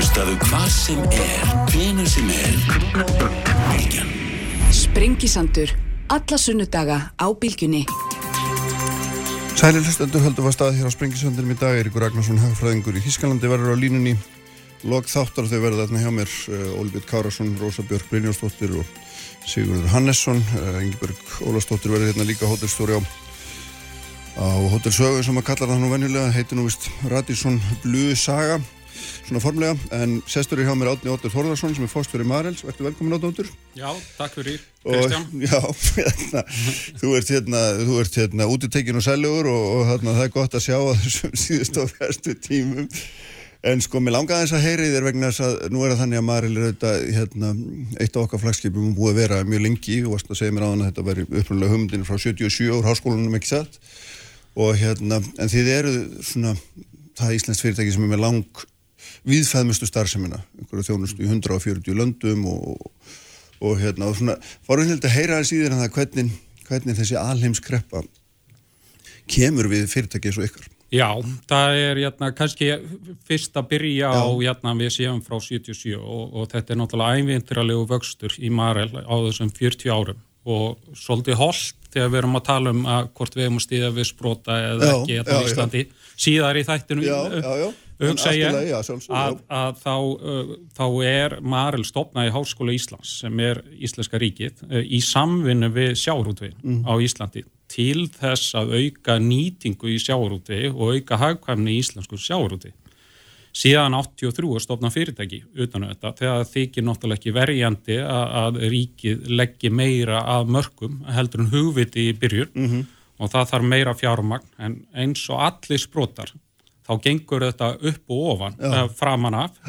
Hlustaðu hvað sem er, hvena sem er. Bilgjan. Sprengisandur. Alla sunnudaga á bylgjunni. Sælir hlustendur höldum að stað hér á Sprengisöndinum í dag Eiríkur Ragnarsson, hagfræðingur í Hískalandi verður á línunni lok þáttar þau verða þarna hjá mér uh, Ólbjörn Kárasson, Rósa Björk Brynjósdóttir og Sigurður Hannesson uh, Ingeborg Ólastóttir verður hérna líka hótelstóri á, á hótelsögu sem að kalla það nú venjulega heiti nú vist Radisson Blue Saga svona formlega, en sestur er hjá mér Átni Óttur Þorðarsson sem er fórstur í Marels. Verður velkomin Átni Óttur Já, takk fyrir, Kristján? Já, hérna, þú ert hérna, þú ert hérna útitekkin og sælugur og, og hérna, það er gott að sjá að þessum síðust á færstu tímum. En sko, mér langaði þess að heyri þér vegna þess að nú er það þannig að Marel er auðvitað hérna, eitt af okkar flagskipum búið að vera mjög lengi. Og varst að segja mér á hann að þetta veri upprunlega humdinn frá 77 úr háskólanum og hérna, en þið eru svona það íslenskt fyrirtæki sem er með lang viðfæðmustu starfsemina, einhverju þjónustu í 140 löndum og, og hérna, og svona, fórum við að heyra aðeins í þér en það hvernig, hvernig þessi alheimskreppa kemur við fyrirtæki eins og ykkar. Já, það er hérna, kannski fyrst að byrja Já. á hérna, við séum frá 77 og, og þetta er náttúrulega ævindiralegu vöxtur í Marel á þessum 40 árum og svolítið holdt þegar við erum að tala um að hvort við hefum stíðað við sprota eða já, ekki hérna í Íslandi síðar í þættinu hugsa ég að, að þá, uh, þá er Marel stopnað í Háskóla Íslands sem er Íslenska ríkið uh, í samvinnu við sjáurútvið mm. á Íslandi til þess að auka nýtingu í sjáurútvið og auka hagkvæmni í íslensku sjáurútvið síðan 83 að stopna fyrirtæki utan um þetta þegar þykir náttúrulega ekki verjandi að, að ríkið leggji meira að mörgum heldur en hugviti í byrjun mm -hmm. og það þarf meira fjármagn en eins og allir sprótar þá gengur þetta upp og ofan ja. framan af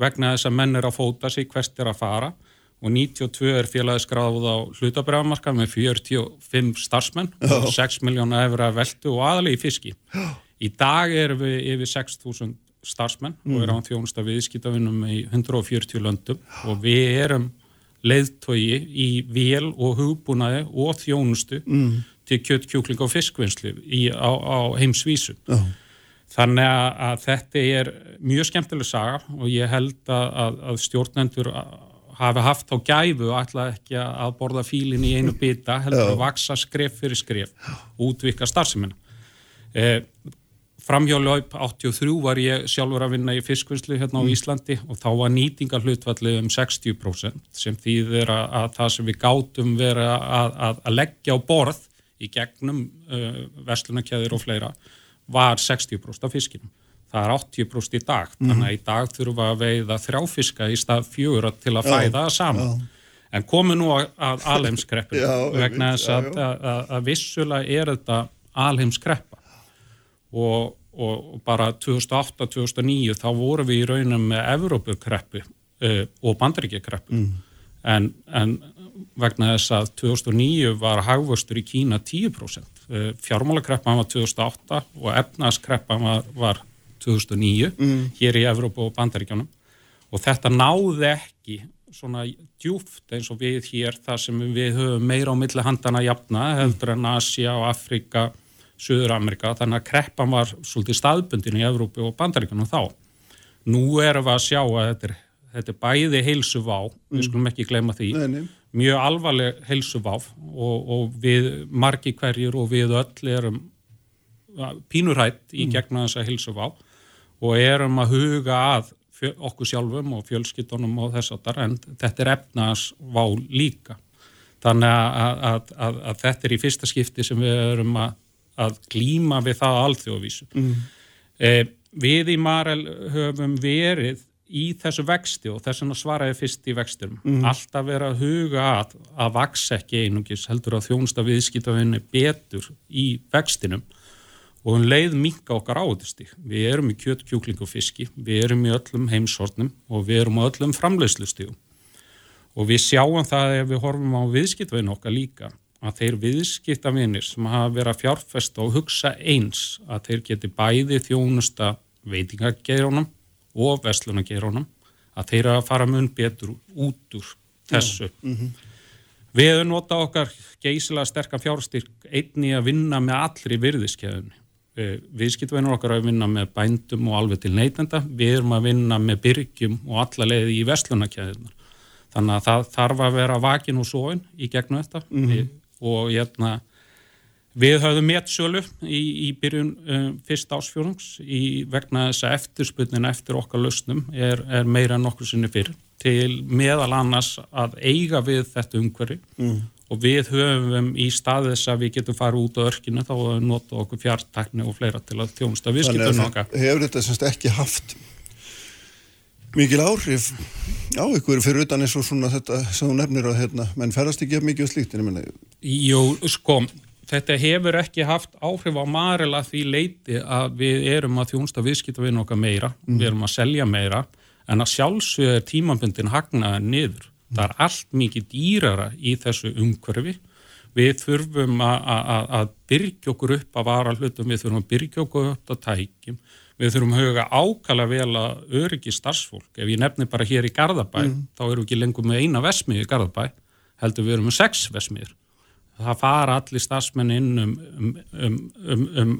vegna þess að menn er að fóta sig hvert er að fara og 92 er félagið skráð á hlutabrjámarka með 45 starfsmenn Já. og 6 miljóna efra veldu og aðali í fiski. Já. Í dag erum við yfir 6.000 starfsmenn mm. og erum á þjónusta viðskiptavinnum í 140 löndum og við erum leiðtogi í vél og hugbúnaði og þjónustu mm. til kjött, kjúkling og fiskvinnslu í, á, á heimsvísu. Oh. Þannig að, að þetta er mjög skemmtileg saga og ég held að, að stjórnendur hafi haft á gæfu ætla ekki að borða fílin í einu bita, heldur að vaksa skref fyrir skref og útvika starfseminna. Eh, Framhjálaup 83 var ég sjálfur að vinna í fiskvinnslu hérna á mm. Íslandi og þá var nýtingarhlutfallið um 60% sem þýðir að, að það sem við gátum vera að, að, að leggja á borð í gegnum uh, vestlunarkjæðir og fleira var 60% af fiskinum. Það er 80% í dag, mm. þannig að í dag þurfum við að veiða þrjáfiska í stað fjögur til að fæða það saman. Já. En komu nú að alheimskreppu vegna þess að vissulega er þetta alheimskreppa og, og bara 2008-2009 þá vorum við í raunum með Evrópukreppu uh, og Bandaríkjakreppu mm. en, en vegna þess að 2009 var hagvörstur í Kína 10% uh, fjármálakreppan var 2008 og efnaðskreppan var, var 2009 mm. hér í Evrópu og Bandaríkjanum og þetta náði ekki svona djúft eins og við hér þar sem við höfum meira á milli handana jafna heldur en Asia og Afrika Suður Amerika, þannig að kreppan var svolítið staðbundin í Evrópu og Bandaríkanum þá. Nú erum við að sjá að þetta er, þetta er bæði heilsuvá, mm. við skulum ekki gleyma því, nei, nei. Mjög alvarleg heilsuvá og, og við margi hverjir og við öll erum pínurætt í mm. gegna þessa heilsuvá og erum að huga að okkur sjálfum og fjölskyttunum og þess að það, en þetta er efnaðsvá líka. Þannig að, að, að, að þetta er í fyrsta skipti sem við erum að að glíma við það alþjóðvísu. Mm. Eh, við í Marel höfum verið í þessu vexti og þess vegna svaraði fyrst í vexturum. Mm. Alltaf vera að huga að að vaks ekki einungis heldur að þjónsta viðskiptafinni betur í vextinum og hún um leið minka okkar áðurstík. Við erum í kjött, kjúkling og fiski, við erum í öllum heimsortnum og við erum á öllum framleyslustíðum. Og við sjáum það ef við horfum á viðskiptafinn okkar líka að þeir viðskiptavinir sem hafa verið að fjárfesta og hugsa eins að þeir geti bæði þjónusta veitingageirónum og vestlunageirónum að þeir að fara mun betur út úr þessu. Mm -hmm. Við notað okkar geysilega sterkar fjárstyrk einni að vinna með allri virðiskeiðunni. viðskiptveinur okkar að vinna með bændum og alveg til neytenda, við erum að vinna með byrgjum og alla leiði í vestlunarkjæðunar. Þannig að það þarf að vera vakin og sóin í gegnum þetta mm -hmm. og hérna, við höfum métsölu í, í byrjun um, fyrst ásfjórums í vegna þess að eftirspunnin eftir okkar lausnum er, er meira en nokkur sinni fyrir til meðal annars að eiga við þetta umhverfi mm og við höfum í staðið þess að við getum farið út á örkinu þá að nota okkur fjartakni og fleira til að þjónusta viðskiptunum okkar. Hefur þetta semst ekki haft mikil áhrif á ykkur fyrir utan eins og svona þetta sem þú nefnir að hérna, menn ferast ekki mikið og slíkt, ég menna... Jú, sko, þetta hefur ekki haft áhrif á marila því leiti að við erum að þjónusta viðskiptunum okkar meira, mm. við erum að selja meira, en að sjálfsögur tímambundin hagnaða niður. Það er allt mikið dýrara í þessu umhverfi. Við þurfum að byrja okkur upp að vara hlutum, við þurfum að byrja okkur upp að tækjum, við þurfum að huga ákala vel að öryggi starfsfólk. Ef ég nefnir bara hér í Garðabæ mm. þá erum við ekki lengur með eina vesmið í Garðabæ heldur við erum með sex vesmiður það fara allir starfsmenn inn um, um, um, um, um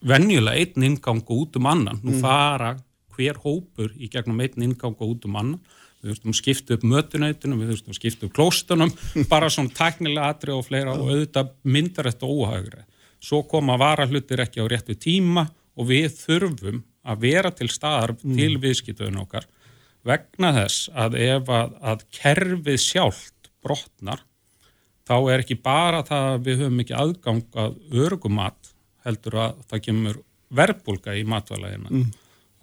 venjulega einn ingang og út um annan, nú mm. fara hver hópur í gegnum einn ingang og út um annan við þurftum að skipta upp mötunætunum, við þurftum að skipta upp klóstunum, bara svona tæknilega atri og fleira og auðvitað myndar þetta óhagri. Svo koma varahlutir ekki á réttu tíma og við þurfum að vera til staðar mm. til viðskiptöðun okkar vegna þess að ef að, að kerfið sjálft brotnar, þá er ekki bara það að við höfum ekki aðgang að örgumat heldur að það kemur verbulga í matvælægina. Mm.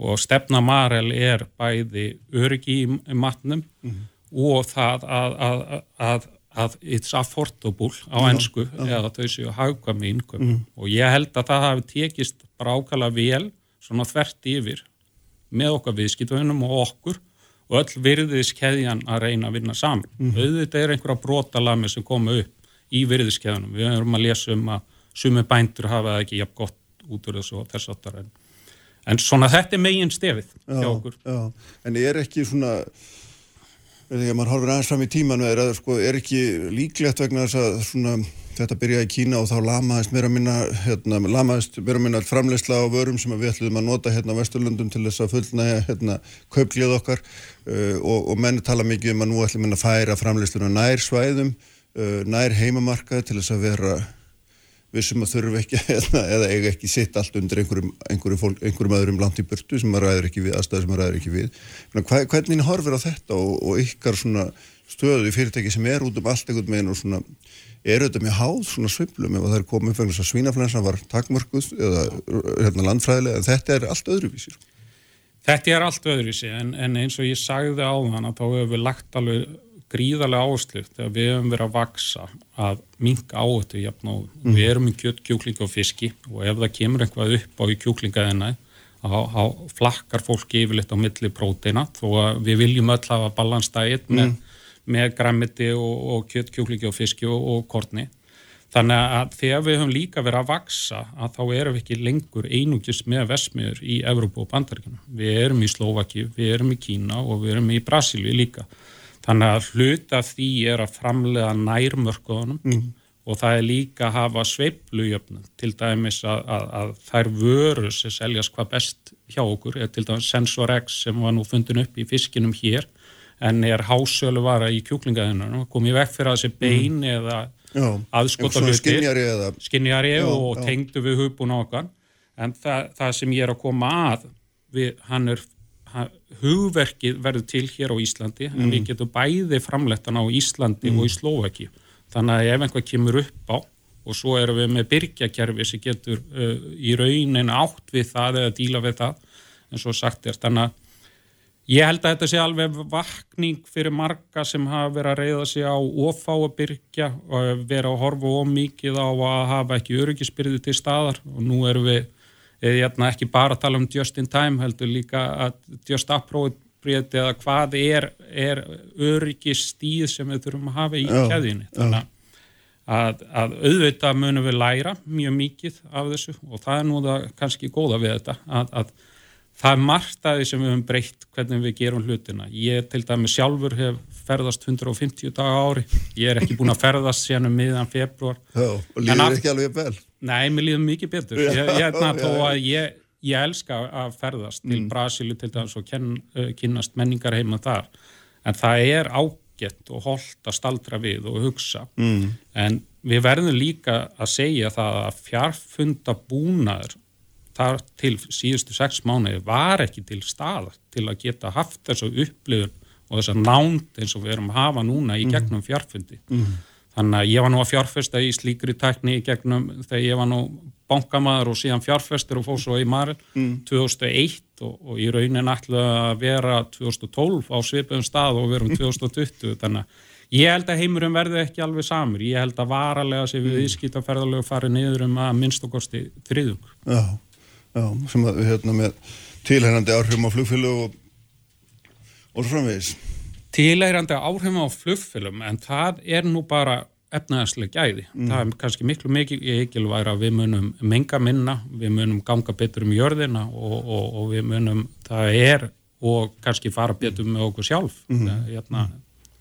Og stefna Marel er bæði öryggi í matnum mm. og það að, að, að, að it's affordable á ennsku eða þau séu hagkvæmi innköp mm. Og ég held að það hafi tekist brákala vel svona þvert yfir með okkar viðskiptunum og okkur og öll virðiskeðjan að reyna að vinna saman. Mm -hmm. Auðvitað er einhverja brotalami sem koma upp í virðiskeðunum. Við erum að lesa um að sumi bændur hafa ekki jafn gott út úr þessu og þess aftar enn en svona þetta er megin stefið já, hjá okkur já. en er ekki svona þegar maður horfir aðeins fram í tímanu er, að, sko, er ekki líklegt vegna þess að svona, þetta byrjaði í Kína og þá lamaðist mér að minna hérna, lamaðist mér að minna framleysla á vörum sem við ætlum að nota hérna á Vesturlundum til þess að fullna hérna, kauplið okkar. Uh, og, og menni tala mikið um að nú ætlum að færa framleysluna nær svæðum uh, nær heimamarkað til þess að vera við sem að þurfum ekki eða, eða eiga ekki sitt allt undir einhverjum, einhverjum, fólk, einhverjum öðrum langt í burtu sem maður ræður ekki við, aðstæði sem maður ræður ekki við. Hvernig horfir á þetta og, og ykkar stöðu í fyrirtæki sem er út um allt einhvern veginn og svona, er auðvitað mjög háð svona svimlum ef það er komið þess að svínaflensan var takmörkuð eða hérna, landfræðilega en þetta er allt öðruvísi. Þetta er allt öðruvísi en, en eins og ég sagði á þann að þá hefur við lagt alveg gríðarlega áslug þegar við hefum verið að vaksa að minka áhættu jafn og mm. við erum í kjött, kjúkling og fiski og ef það kemur eitthvað upp á í kjúklingaðina þá flakkar fólki yfirleitt á milli próteina þó að við viljum öll hafa balansdægit mm. með, með græmiti og, og kjött, kjúklingi og fiski og, og korni þannig að þegar við höfum líka verið að vaksa að þá erum við ekki lengur einungis með vesmiður í Evrópu og Bandaríkina við erum í Slovaki, við erum í Kína og við erum í Brasilíu líka Þannig að hluta því er að framlega nærmörkuðunum mm. og það er líka að hafa sveiplujöfnum til dæmis að, að, að þær vöru sem seljast hvað best hjá okkur er til dæmis Sensor X sem var nú fundin upp í fiskinum hér en er hásölu vara í kjúklingaðinu komið vekk fyrir að þessi bein mm. eða aðskota hlutir skinjari og, og tengdu við á okkar en það, það sem ég er að koma að við, hann er hugverkið verður til hér á Íslandi mm. en við getum bæði framlettan á Íslandi mm. og í Slovaki þannig að ef einhvað kemur upp á og svo erum við með byrkjakerfi sem getur uh, í raunin átt við það eða díla við það en svo sagt er þannig að ég held að þetta sé alveg vakning fyrir marga sem hafa verið að reyða sig á ofá að byrkja og vera að horfa ómikið á að hafa ekki öryggisbyrði til staðar og nú erum við eða ekki bara að tala um just in time heldur líka að just appropriate eða hvað er, er öryggi stíð sem við þurfum að hafa í kæðinni þannig að, að auðvitað munum við læra mjög mikið af þessu og það er nú það kannski góða við þetta að, að það er margt að því sem við höfum breytt hvernig við gerum hlutina. Ég til dæmi sjálfur hef ferðast 150 daga ári. Ég er ekki búin að ferðast síðan um miðan februar. Já, og líður ekki alveg vel. Nei, mér líður mikið betur. Ég, ég, hérna, þó að ég, ég elska að ferðast til Mm. Brasilu til dæmis og ken, uh, kynast menningar heima þar. En það er ágætt og holdt að staldra við og hugsa. Mm. En við verðum líka að segja það að fjarfunda búnaður þar til síðustu sex mánuði var ekki til staðar til að geta haft þessu upplifun og þessa nánd eins og við erum að hafa núna í gegnum fjarfundi. Þannig að ég var nú að fjárfesta í slíkri tækni í gegnum þegar ég var nú bankamaður og síðan fjárfestur og fór svo í Marel 2001 og, og í raunin ætla að vera 2012 á svipum stað og verum 2020 þannig að ég held að heimurinn verði ekki alveg samur, ég held að varalega sé við ískýtaferðalögu farið niður um að minnst og kosti þriðung. Já, já, sem að hérna með tilhærandi áhrifum á flugfélag og, og framvegis. Tilegrandi áhrifum á flugfélum en það er nú bara efnaðarslega gæði. Það er kannski miklu ekki að við munum menga minna, við munum ganga betur um jörðina og, og, og við munum, það er og kannski fara betur með okkur sjálf. Mm. Hérna,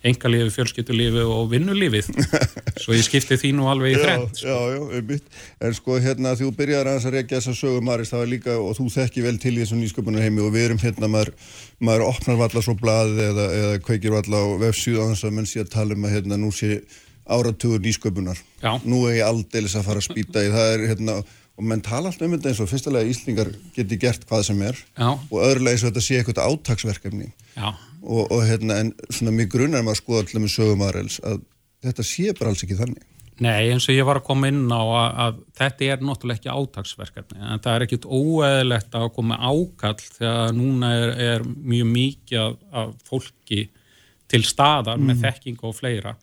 engalífi, fjölskyttulífi og vinnulífið. Svo ég skipti því nú alveg í þrennt. Já, já, já, einmitt. En sko hérna þú byrjar að rekja þessa sögu Maris, það var líka, og þú þekki vel til í þessum nýsköpunar heimi og við erum hérna, maður, maður opnar valla svo blaðið eða, eða kveikir valla á þess að menn sé að tala um að hérna nú sé áratugur nýsköpunar. Já. Nú er ég aldeilis að fara að spýta í það er hérna, og menn tala alltaf um þetta eins og fyrstulega Íslingar geti gert hvað sem er Já. og öðrulega eins og þetta sé eitthvað átaksverkefni Já. Og, og hérna en svona mig grunar maður að skoða allir með sögum Arels að þetta sé bara alls ekki þannig. Nei, eins og ég var að koma inn á að, að þetta er náttúrulega ekki átagsverkefni en það er ekkit óeðlegt að koma ákall þegar núna er, er mjög mikið af, af fólki til staðar með þekking og fleira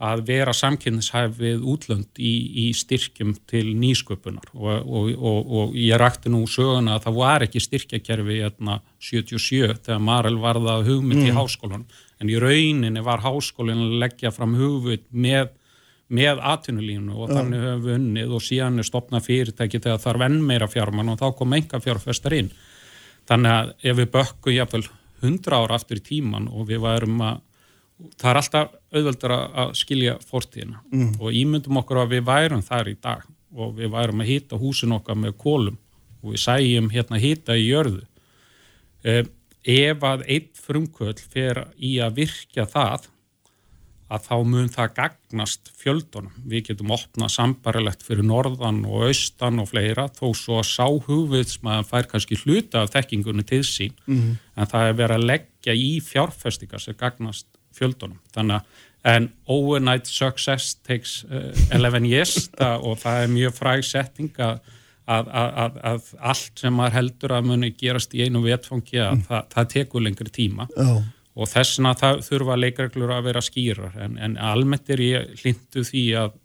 að vera samkynnishæf við útlönd í, í styrkjum til nýsköpunar. Og, og, og, og ég rakti nú söguna að það var ekki styrkjakerfi hérna 77 þegar Marel varða hugmynd í háskólanum. En í rauninni var háskólinn að leggja fram hugmynd með með atvinnulífnu og þannig höfum við unnið og síðan er stopnað fyrirtæki þegar þarf enn meira fjármann og þá kom enga fjárfestar inn. Þannig að ef við bökkum jáfnvel 100 ára aftur í tíman og við værum að, það er alltaf auðveldur að- skilja fortíðina mm. og ímyndum okkur að við værum þar í dag og við værum að hýta húsin okkar með kólum og við sæjum hérna hýta í jörðu. Eh, ef að einn frumkvöld fer í að virkja það að þá mun það gagnast fjöldunum. Við getum opnað sambarilegt fyrir norðan og austan og fleira þó svo að sá hugviðsmaður fær kannski hluta af þekkingunni til sín Mhm. en það er verið að leggja í fjárfestingar sem gagnast fjöldunum. Þannig að en overnight success takes uh, 11 years það, og það er mjög fræg setting að, að, að, að, allt sem maður heldur að muni gerast í einu vetfangi að það, það tekur lengri tíma Já. og þessna það þurfa leikreglur að vera skýrar en, en almennt er ég hlindu því að,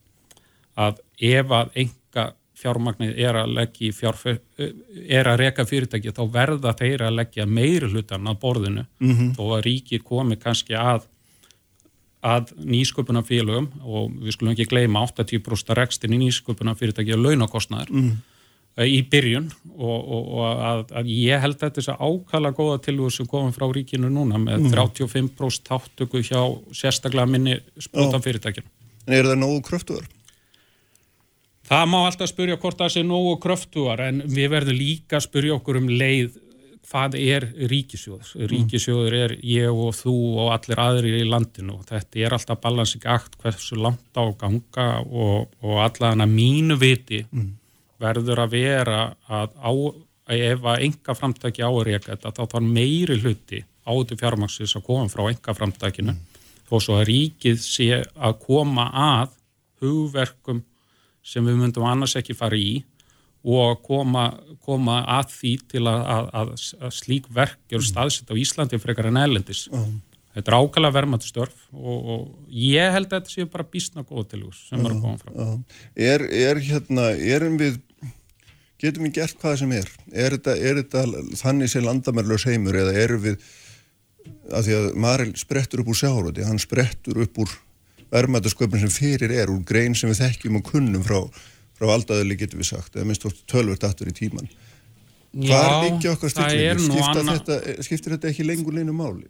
að ef að enga fjármagnið er að leggja í fjárfe, er að reka fyrirtæki þá verða þeir að leggja meiri hlutan að borðinu -hmm. og að ríki komi kannski að að nýsköpunarfélögum og við skulum ekki gleyma 80% rekstin í nýsköpunarfyrirtæki og launakostnaður mm. í byrjun og, og, og að, að ég held að þetta er ákala góða tilvöð sem komum frá ríkinu núna með 35% þáttöku hjá sérstaklega minni sprótafyrirtækinu. En eru það nógu kröftuðar? Það má alltaf spyrja hvort það sé nógu kröftuar en við verðum líka að spyrja okkur um leið hvað er ríkisjóður. Ríkisjóður er ég og þú og allir aðrir í landinu og þetta er alltaf balansik akt hversu langt á ganga og, og allan að mínu viti verður að vera að, á, að ef að enga framtæki á að reyka þetta þá þarf meiri hluti áður fjármaksins að koma frá enga framtækinu þó svo að ríkið sé að koma að hugverkum sem við myndum annars ekki fara í og koma, koma að því til að, að, að, slík verk eru staðsett á Íslandi frekar en ellendis. Þetta er ákala verðmættu störf og, og ég held að þetta séu bara bísna góð til úr sem er að koma fram. Er, er hérna, erum við, getum við gert hvað sem er? Er þetta, er þetta þannig sem landamærlaus heimur eða erum við, að því að Maril sprettur upp úr sjáróti, hann sprettur upp úr verðmættasköpun sem fyrir er, úr grein sem við þekkjum og kunnum frá, frá aldaðili getum við sagt, eða minnst tölvört aftur í tíman. Okkar það er Skipta annað- þetta, skiptir þetta ekki lengur neinu máli?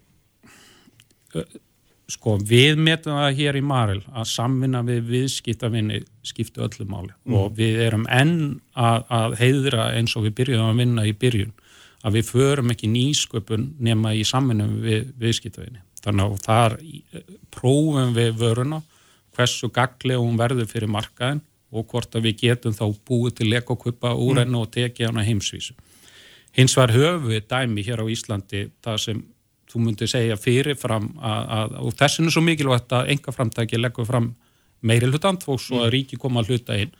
sko við metum það hér í Marel að samvinna við viðskiptavinni skiptu öllu máli og við erum enn að, að heiðra eins og við byrjuðum að vinna í byrjun að við förum ekki nýsköpun nema í samvinna við viðskiptavinni þannig að þar prófum við vöruna hversu gaglega hún verður fyrir markaðin og hvort að við getum þá búið til lekokupa úr hennu og tekið hana heimsvísu. Hins var höfu dæmi hér á Íslandi það sem þú myndir segja fyrirfram að, að, og þessin er svo mikilvægt að enga framtæki leggur fram meiri hlutant og svo að ríki koma að hluta inn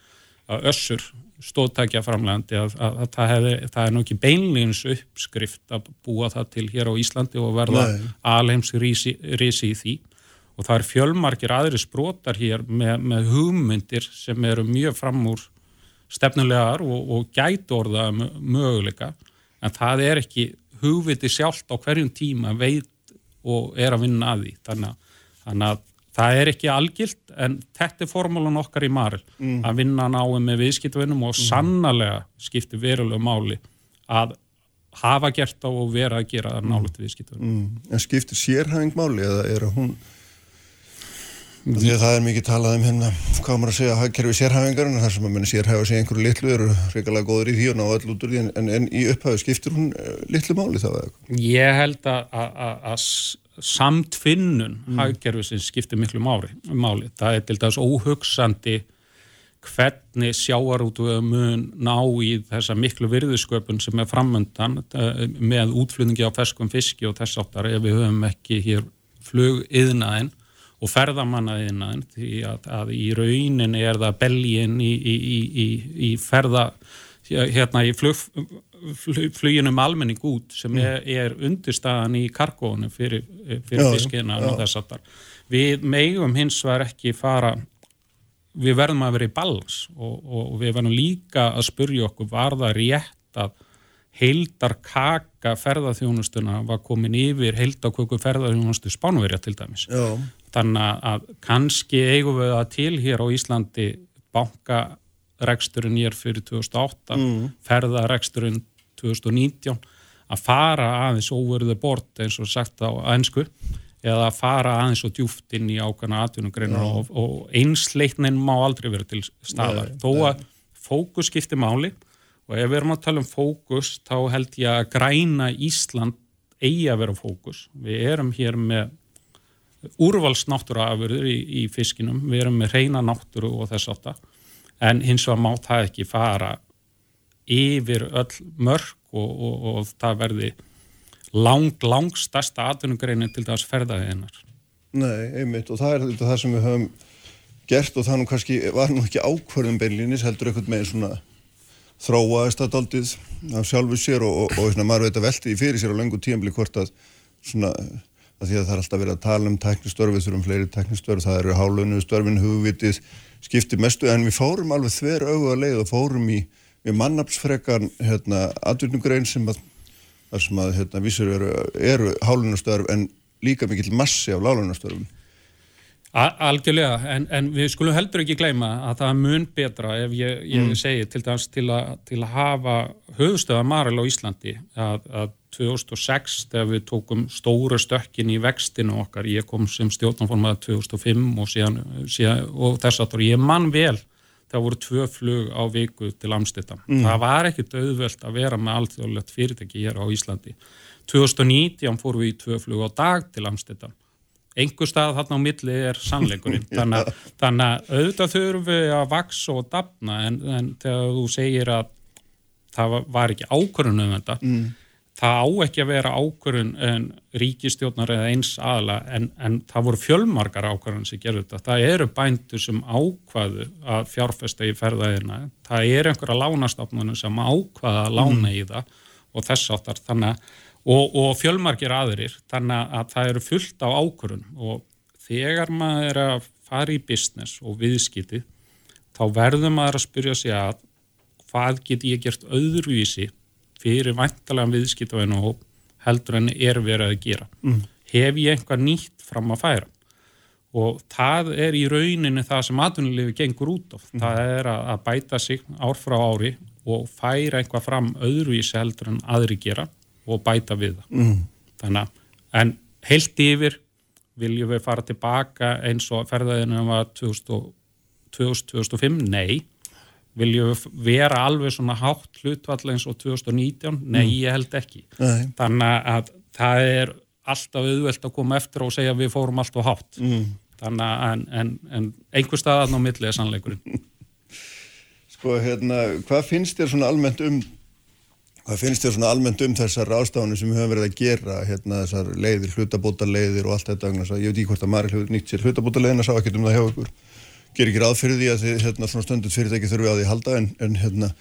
að össur stóðtækja framlegandi að, að, að það, hefði, það er nú ekki beinlegins uppskrift að búa það til hér á Íslandi og verða alheims risi, risi í því og það er fjölmarkir aðri sprótar hér með, með hugmyndir sem eru mjög fram úr stefnulegar og, og gætu orða möguleika. En það er ekki hugviti sjálft á hverjum tíma veit og er að vinna að því. Þannig að, þannig að það er ekki algilt en þetta er formúlan okkar í Marel að vinna náum með viðskiptvinnum og sannarlega skiptir verulega máli að hafa gert á og vera að gera það nálega viðskiptvinnum Mm. En skiptir sérhæfing máli eða er að hún Því að það er mikið talað um hérna, hvað maður að segja, hagkerfi sérhæfingar en það sem að menna sérhæfa sig einhverju litlu eru reyngalega góður í því og ná öll út úr því en, en, í upphæðu skiptir hún uh, litlu máli þá eða? Ég held að, að, að, að s- samtvinnun mm. hagkerfisins skiptir miklu máli, máli. Það er til dæs óhugsandi hvernig sjáarútu mun ná í þessa miklu virðisköpun sem er framöndan eh, með útflutningi á ferskum fiski og þess áttar ef við höfum ekki hér flugiðnaðin og ferðamannaðinaðin því að, að í rauninni er það belgin í, í, í, í, í ferða hérna í flug, flug, fluginum almenning út sem er, er undirstaðan í kargónu fyrir, fyrir fiskina og þess aftar. Við megum hins vegar ekki fara við verðum að vera í balans og, og við verðum líka að spurja okkur var það rétt að heildar kaka ferðarþjónustuna var komin yfir heildaköku ferðarþjónustu spánverja til dæmis. Já. Þannig að kannski eigum við það til hér á Íslandi bankareksturinn hér fyrir 2008, mm. ferðareksturinn 2019 að fara aðeins over the board eins og sagt á einsku eða að fara aðeins og djúft inn í ákvæmna atvinnugreinar og, og einsleitnin má aldrei vera til staðar. Nei, þó að fókus skiptir máli og ef við erum að tala um fókus þá held ég að græna Ísland eigi að vera fókus. Við erum hér með úrvalsnáttúruafurður í, í fiskinum, við erum með reyna náttúru og þess átta, en hins vegar má það ekki fara yfir öll mörg og, og, og það verði lang, lang stærsta atvinnugreinin til þess ferðaðiðinnar. Nei, einmitt og það er þetta það sem við höfum gert og það nú kannski var nú ekki ákvörðum beinlínis heldur eitthvað með svona þróaðist að daldið af sjálfu sér og, og, og svona, maður veit að velti því fyrir sér á löngu tímbli hvort að svona að því að það er alltaf verið að tala um tæknistörfi þurfum fleiri tæknistörf, það eru hálunni störfin, hugvitið, skipti mestu en við fórum alveg þver auðvitað leið og fórum í, í mannapsfrekan hérna, atvinnugrein sem að þar sem að hérna, vísur eru, eru hálunastörf en líka mikill massi af lálunastörfum Algjörlega, en, en við skulum heldur ekki gleyma að það er mun betra ef ég, ég mm. segi til til, a, til að hafa höfustöða Marel á Íslandi að, að 2006 þegar við tókum stóru stökkin í vextinu okkar, ég kom sem stjórnformað 2005 og, síðan, síðan, og þess aftur, ég man vel það voru tvö flug á viku til Amstittam. Það var ekki döðvöld að vera með alþjóðlegt fyrirtæki hér á Íslandi. 2019 fórum við í tvö flug á dag til Amstittam einhver stað þarna á milli er sannleikurinn þannig, að- þannig að auðvitað þurfum við að vaksa og dafna en, en þegar þú segir að það var- ekki ákvörðun um þetta mm. Það á ekki að vera ákvörðun en ríkistjórnar eða eins aðla en, en það voru fjölmargar ákvörðun sem gerðu þetta, það eru bændur sem ákvaðu að fjárfesta í ferðaðina, það eru einhverja lánastofnunum sem ákvaða að lána í það og þess áttar þannig að og, og fjölmargir aðrir. Þannig að það eru fullt á ákvörun og þegar maður er að fara í business og viðskipti þá verður maður að spyrja sig að hvað get ég gert öðruvísi fyrir væntalega viðskiptavinu og heldur en er verið að gera mm. hef ég einhvað nýtt fram að færa og það er í rauninni það sem atvinnulefi gengur út af það er að, bæta sig ár frá ári og færa eitthvað fram öðruvísi heldur en aðri gera og bæta við það. Mm. Þannig að, en heilt yfir viljum við fara tilbaka eins og ferðaðinu var 2005? Nei. Viljum við vera alveg svona hátt hlutvall eins og 2019? Nei, ég held ekki. Nei. Þannig að það er alltaf auðvelt að koma eftir og segja að við fórum alltaf hátt. Mm. Þannig að en, en, en einhver staðan á millið er sannleikurinn. Sko, hérna, hvað finnst þér svona almennt um Hvað finnst þér svona almennt um þessar ástafanir sem við höfum verið að gera, hérna þessar leiðir, hlutabóta leiðir og allt þetta, ég veit ekki hvort að maður hefur nýtt sér hlutabóta leiðina, sá ekkert um það hjá ykkur, ger ekki ráð fyrir því að þið hérna svona stundut fyrirtæki þurfi á því halda en, en hérna,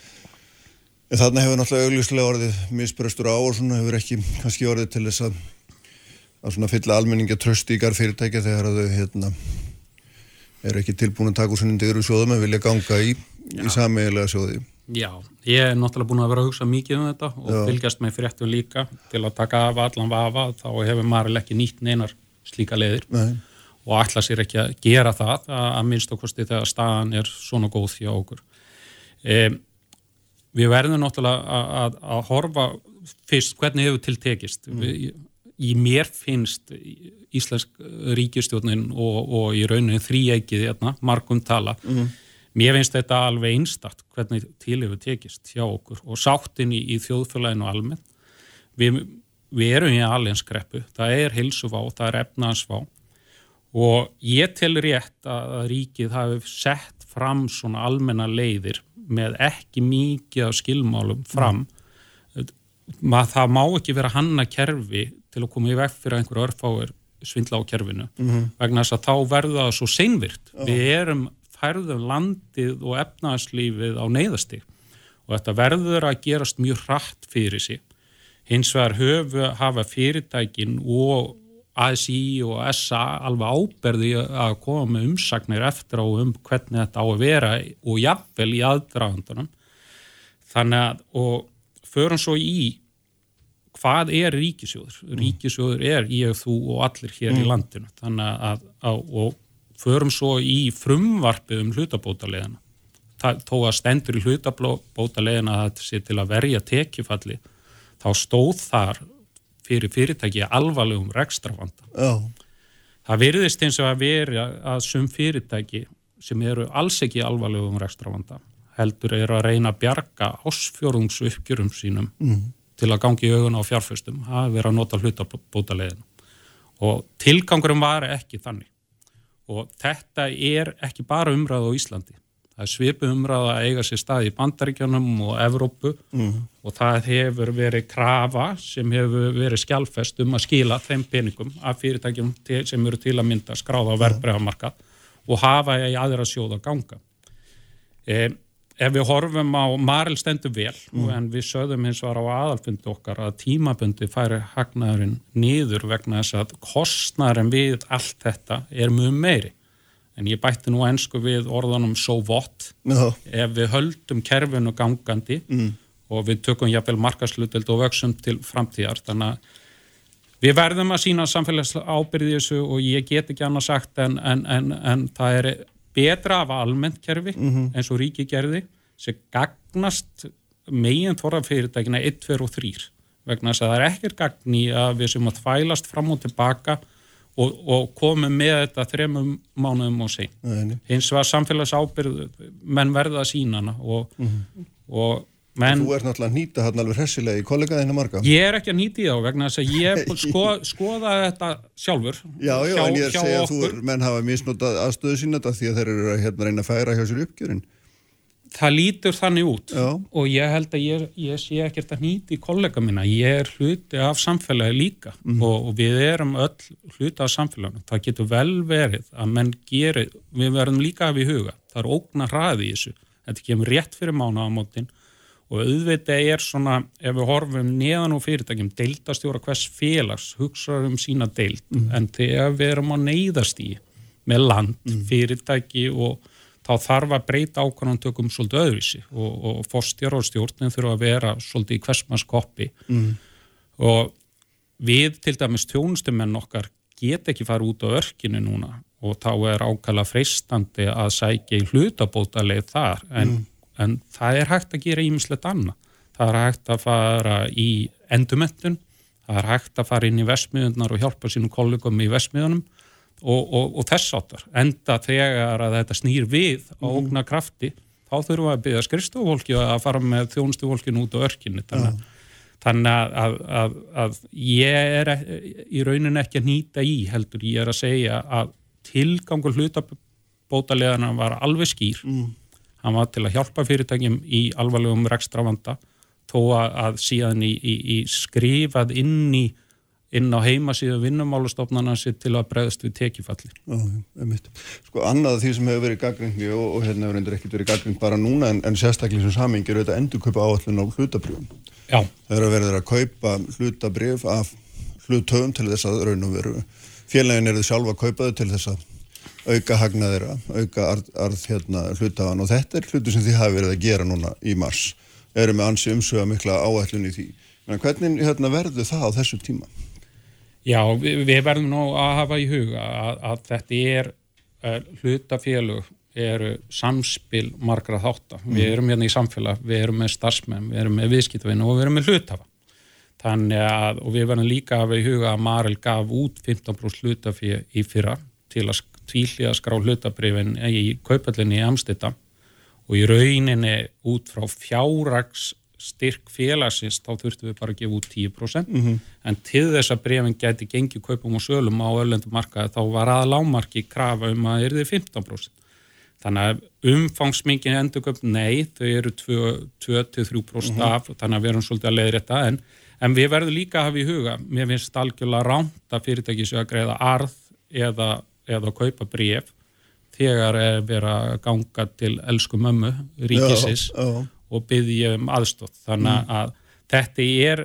en þarna hefur náttúrulega augljóslega orðið misbröstur á og svona hefur ekki kannski orðið til þess að, að svona fylla almenninga tröst í gar fyrirtæki þegar að þau hérna eru ekki tilbúin að taka úr svona yndir sjóðum en vilja ganga í, í sameigilega sjóði. Já, ég er náttúrulega búin að vera að hugsa mikið um þetta og Já. fylgjast með fréttum líka til að taka af allan vafa þá hefur maður ekki nýtt neinar slíka leðir Nei. Og ætla sér ekki að gera það að minnst okkursti þegar staðan er svona góð hjá okkur. E, við verðum náttúrulega að, að, að horfa fyrst hvernig hefur tiltekist. Mm. Við, í mér finnst Íslensk ríkistjórnin og, og í rauninni þrýækið hérna, margum tala mm Mér finnst þetta alveg einstakt hvernig til hefur tekist hjá okkur og sáttin í, í þjóðfélaginu almennt. Við, við erum í allinskreppu, það er hilsuvá, það er efnaðsvá og ég tel rétt að ríkið hafi sett fram svona almenna leiðir með ekki mikið af skilmálum fram. Mm. Það má ekki vera hanna kerfi til að koma í vekk fyrir einhverju örfáir svindla á kerfinu mm -hmm. vegna þess að þá verður það svo seinvirt. Oh. Við erum færðum landið og efnagslífið á neyðasti og þetta verður að gerast mjög hratt fyrir sig. Hins vegar höfu hafa fyrirtækin og ASI og SA alveg áberði að koma með umsagnir eftir á um hvernig þetta á að vera og jafnvel í aðdragandunum. Þannig að, og förum svo í hvað er ríkisjóður? Ríkisjóður er ég, þú og allir hér mm. í landinu. Þannig að, að og förum svo í frumvarfið um hlutabótaleðina. Tó að stendur í hlutabótaleðina að þetta sé til að verja tekifalli, þá stóð þar fyrir fyrirtæki alvarlegum rekstrafanda. Oh. Það virðist eins og að veri að sum fyrirtæki sem eru alls ekki alvarlegum rekstrafanda heldur eru að reyna að bjarga ásfjörðungsuppgjörum sínum mm. til að gangi í augun á fjárföstum að vera að nota hlutabótaleðina. Og tilgangurum var ekki þannig og þetta er ekki bara umræða á Íslandi það er svipu umræða að eiga sér stað í Bandaríkjanum og Evrópu mm. og það hefur verið krafa sem hefur verið skjálfest um að skila þeim peningum af fyrirtækjum sem eru til að mynda skráða á verðbregamarka og hafa í aðra sjóða ganga e, ef við horfum á Maril stendur vel mm. en við sögðum hins var á aðalfundi okkar að tímabundi færi hagnaðurinn niður vegna þess að kostnæðurinn við allt þetta er mjög meiri en ég bætti nú ennsku við orðanum so what no. ef við höldum kerfinu gangandi mm. og við tökum jáfnvel markaslutild og vöksum til framtíðar þannig að við verðum að sína samfélagslega ábyrði þessu og ég get ekki annað sagt en, en, en, en það er betra af almennt kerfi mm -hmm. eins og ríki gerði sem gagnast megin þorrafyrirtækina 1, 2 og 3 vegna þess að það er ekkert gagn í að við sem að þvælast fram og tilbaka og, og komum með þetta þremum mánuðum og sein eins og að samfélags ábyrð menn verða að sína hana og, mm -hmm. og Men, þú ert náttúrulega að nýta hann alveg hressilega í kollegaðinu marga. Ég er ekki að nýta í þá vegna þess að ég sko, skoða þetta sjálfur. Já, já, hjá, en ég er að segja að þú menn hafa misnótað aðstöðu sína þetta því að þeir eru að hérna reyna að færa hjá sér uppgjörinn. Það lítur þannig út já. og ég held að ég, ég sé ekkert að nýta í kollega mína. Ég er hluti af samfélagi líka mm. og, og við erum öll hluti af samfélaginu. Það getur vel verið að menn gerir, við verðum líka af í huga. Það er ógna hraði í þessu. Þetta kemur rétt fyrir mánaðamótin og auðvitað er svona, ef við horfum neðan á fyrirtækjum, deildastjóra hvers félags hugsaður um sína deild mm. en þegar við erum á neyðast í með land, mm. fyrirtæki og þá þarf að breyta ákvæmdtökum svolítið öðruvísi. Og, og fórstjára og stjórnin þurfa að vera svolítið í hversmannskoppi mm. og við til dæmis tjónustumenn okkar get ekki fara út á örkinu núna. Og þá er ákala freistandi að sækja í hlutabótaleið þar. En mm. en það er hægt að gera ímislegt annað. Það er hægt að fara í endumettun, það er hægt að fara inn í vesmiðunar og hjálpa sínum kollegum í vesmiðunum og, og, og þess áttar. Enda þegar að þetta snýr við á Mhm. ógna krafti, þá þurfum við að byggja skrifstofólki að fara með þjónustufólkin út á örkinni. Þannig, þannig að, að, að, ég er e- í raunin ekki að nýta í heldur, ég er að segja að tilgangur hlutabótaleðana var alveg skýr. Hann var til að hjálpa fyrirtækjum í alvarlegum rekstravanda þó að, að síðan í, í, í skrifað inn í inn á heimasíðu vinnumálustofnana sér til að bregðast við tekifalli. Já, einmitt. Sko annað því sem hefur verið gaggringi og, og hérna hefur endur ekkert verið gaggring bara núna en, en sérstaklega sem samingi er auðvitað endur kaupa áallin á hlutabrjöfum. Já, Það eru að verður að kaupa hlutabrjöf af hlutöfum til þess að raun og veru. Félagin eru sjálfa að kaupa þau til þess að auka hagnaðira, auka arð, arð hérna hlutafan og þetta er hlutu sem þið hafi verið að gera núna í mars. Eru með ansi umsöga mikla áallin í því. Men hvernig hérna, verður það á þessu tíma? Já, við, við verðum nú að hafa í huga að, að þetta er uh, hlutafélug eru samspil margra þáttar. Við erum hérna í samfélag, við erum með starfsmenn, við erum með viðskiptavinn og við erum með hlutafa. Þannig að, og við verðum líka að hafa í huga að Marel gaf út 15% hlutafí í fyrra til að tvíli að skrá hlutabrifin í kaupallinni í Amstita og í rauninni út frá fjárrags styrk félagsins þá þurftum við bara að gefa út 10% en til þess að brefin gæti gengið kaupum og sölum á öllendum þá var að lámarki krafa um að það erði 15%. Þannig að umfangsmingin endurköp, nei, þau eru 2-3% af, þannig að við erum svolítið að leiða þetta, en, en við verðum líka að hafa í huga, mér finnst algjörlega ránt að fyrirtæki séu að greiða arð eða, eða kaupa bref þegar er verið að ganga til elsku mömmu ríkisins. Já, já. Og byggja um aðstótt. Þannig að þetta er,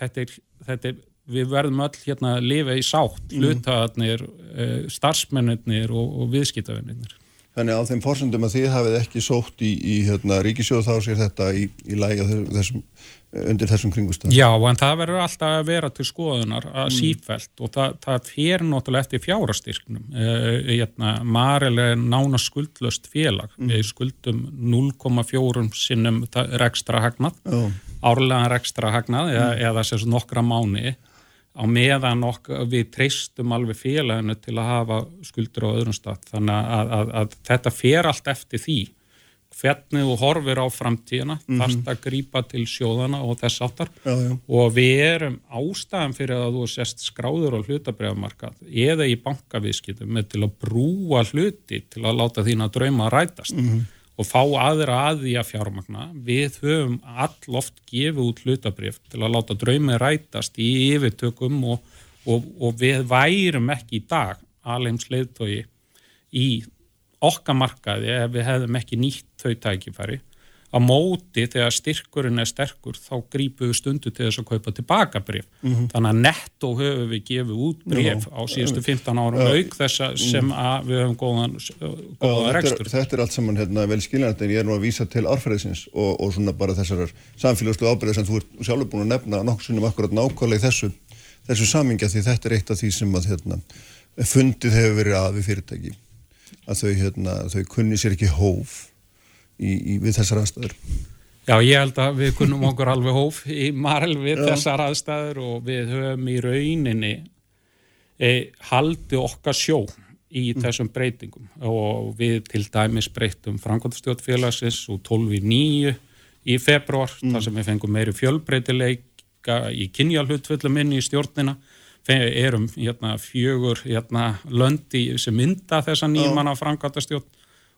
þetta er, þetta er, við verðum öll hérna að lifa í sátt, hlutaðarnir, uh, starfsmennir og, og viðskiptavinnir. Þannig á þeim forsendum að þið hafið ekki sótt í, í hérna, ríkisjóð þá sér þetta í, í lægi þessum, undir þessum kringustöðum. Já, en það verður alltaf að vera til skoðunar að sífælt og það, það fer náttúrulega eftir fjárastyrknum. Uh, hérna, Marel er nána skuldlöst félag. Við skuldum 0,4 sinnum rekstra hagnað, Já. árlega rekstra hagnað eða, eða sagt nokkra mánu á meðan ok, við treystum alveg félaginu til að hafa skuldur á öðrum stað. Þannig að, að, að þetta fer allt eftir því hvernig þú horfir á framtíðina, mm þarft að grípa til sjóðana og þess áttar Já, já. og við erum ástæðan fyrir að þú sést skráður á hlutabriðamarkað eða í bankavískitum með til að brúa hluti til að láta þína drauma rætast og fá aðra að því að fjármagna. Við höfum all oft gefið út hlutabrif til að láta draumi rætast í yfirtökum og, og, og við værum ekki í dag alheims leiðtói í okkar markaði ef við hefðum ekki nýtt þau tækifæri á móti þegar styrkurinn er sterkur þá grípum við stundu til þess að kaupa tilbaka bref. Þannig að netto höfum við gefið út bref á síðustu 15 árum auk þessa sem að við höfum góðan, góðan þetta, rekstur. er, þetta er allt saman hérna, vel skiljanandi en ég er nú að vísa til árfæriðsins og, og svona bara þessar samfélagslu ábyrðið sem þú ert sjálfur búin að nefna nokkur sinnum akkurat nákvæmlega í þessu, þessu samingja því þetta er eitt af því sem að hérna, fundið hefur verið að við fyrirtæki. Að þau, hérna, þau kunni sér ekki hóf í, í, við þessar aðstæður. Já, ég held að við kunnum okkur alveg hóf í Marel við þessar aðstæður og við höfum í rauninni e, haldi okkar sjó í þessum breytingum. Og við til dæmis breytum Frankóttastjórnfélagsins og 12 í 9 í februar, þar sem við fengum meiri fjölbreytileika í kynjalhutföllum inn í stjórnina. Erum hérna, fjögur hérna, löndi sem mynda þessa nýmanna Frankóttastjórn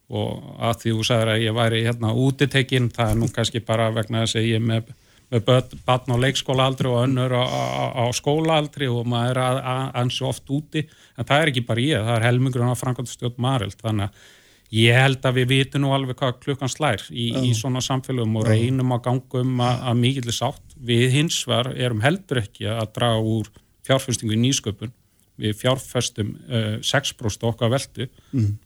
og að því þú sagðir að ég væri hérna útitekinn, það er nú kannski bara vegna þess að ég er með, með barn á leikskólaaldri og önnur á, á, á skólaaldri og maður er ansi oft úti, en það er ekki bara ég, það er helmingurinn á Frankóttastjórn Marild, þannig að ég held að við vitum nú alveg hvað klukkan slær í, í svona samfélagum og reynum að ganga um að, að mikill sátt. Við hins var erum heldur ekki að draga úr fjárfestingu í nýsköpun við fjárfestum uh, 6% okkar veldu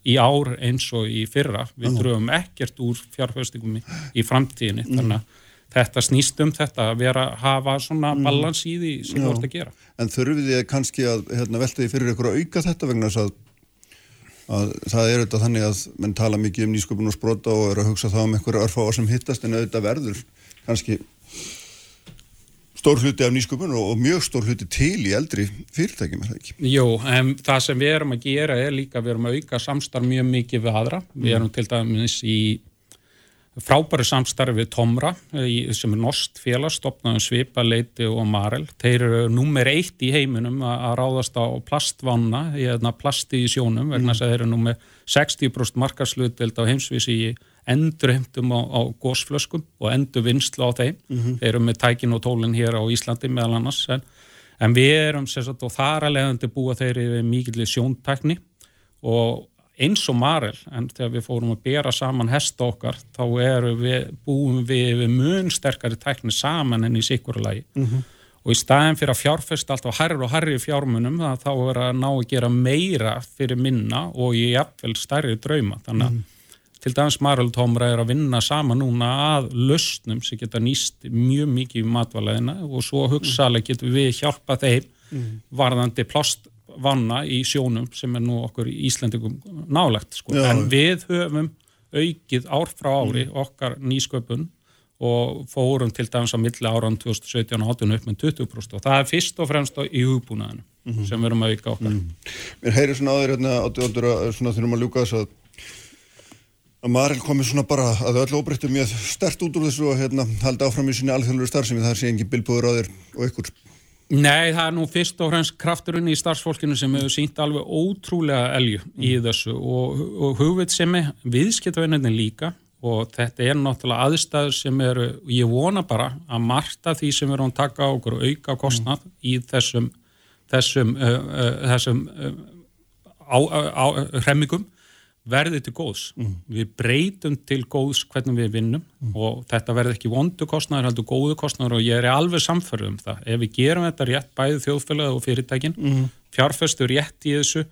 í ár eins og í fyrra. Við dröfum ekkert úr fjárfestingum í, í framtíðinni. Þannig að þetta snýst um þetta að vera að hafa svona balans í því sem þú ert að gera. En þurfið þið kannski að hérna, velta því fyrir ykkur að auka þetta vegna þess að að það er auðvitað þannig að menn tala mikið um nýsköpun og sprota og eru að hugsa þá um einhverja örfáar sem hittast en auðvitað verður kannski stór hluti af nýsköpun og, mjög stór hluti til í eldri fyrirtækjum, er það ekki? Jú, en það sem við erum að gera er líka, við erum að auka samstarf mjög mikið við aðra. Við erum til dæmis í frábæri samstarfi við Tomra í, sem er nost félags, stopnaðum Svipa, Leiti og Marel. Þeir eru nummer eitt í heiminum að, ráðast á plastvanna, eða plasti í sjónum vegna þess að þeir eru nummer 60% markaslutvild á heimsvísi í endurheimtum á, á gósflöskum og endur vinslu á þeim. Þeir eru með tækin og tólinn hér á Íslandi meðal annars en, en við erum sérsagt og þar að leiðandi búa þeir yfir mikilvæg sjóntækni og eins og Marel, en þegar við fórum að bera saman hesta okkar, þá við, búum við við mun sterkari tækni saman enn í sikurulagi Mhm. og í staðin fyrir að fjárfesta alltaf hærri og hærri fjármunum, þá er að ná að gera meira fyrir minna og í jafnvel stærri drauma, þannig að til dæmis Marel Tómra er að vinna saman núna að lausnum sem geta nýst mjög mikið í matvælaðina og svo hugsaðlega getum við hjálpa þeim varðandi plastvanna í sjónum sem er nú okkur í Íslandingum nálagt sko. En við höfum aukið ár frá ári okkar nýsköpun og fórum til dæmis á milli áran 2017 og 18 upp með 20% og það er fyrst og fremst í hugbúnaðinu sem við erum að auka okkar. Mér heyri svona áður hérna að þurfum að ljúka þess að að Marel komi svona bara að öll óbreyttu mjög stert út úr þessu og hérna haldi áfram í sinni alþjóðlegu starfsemi. Það sé engin bilbúður á þér og ykkur Nei, það er nú fyrst og fremst krafturinn í starfsfólkinu sem hefur sínt alveg ótrúlega elju í þessu og, og hugvitsemi, viðskiptavinninni líka og þetta er náttúrulega aðstæður sem eru, ég vona bara að marta því sem erum að taka okkur auka kostnað í þessum þessum, uh, uh, þessum uh, á, á, hremmingum verði til góðs. Við breytum til góðs hvernig við vinnum og þetta verði ekki vondu kostnæður, heldur góðu kostnæður og ég er alveg samfærið um það. Ef við gerum þetta rétt, bæði þjóðfélagið og fyrirtækin, fjárfestu rétt í þessu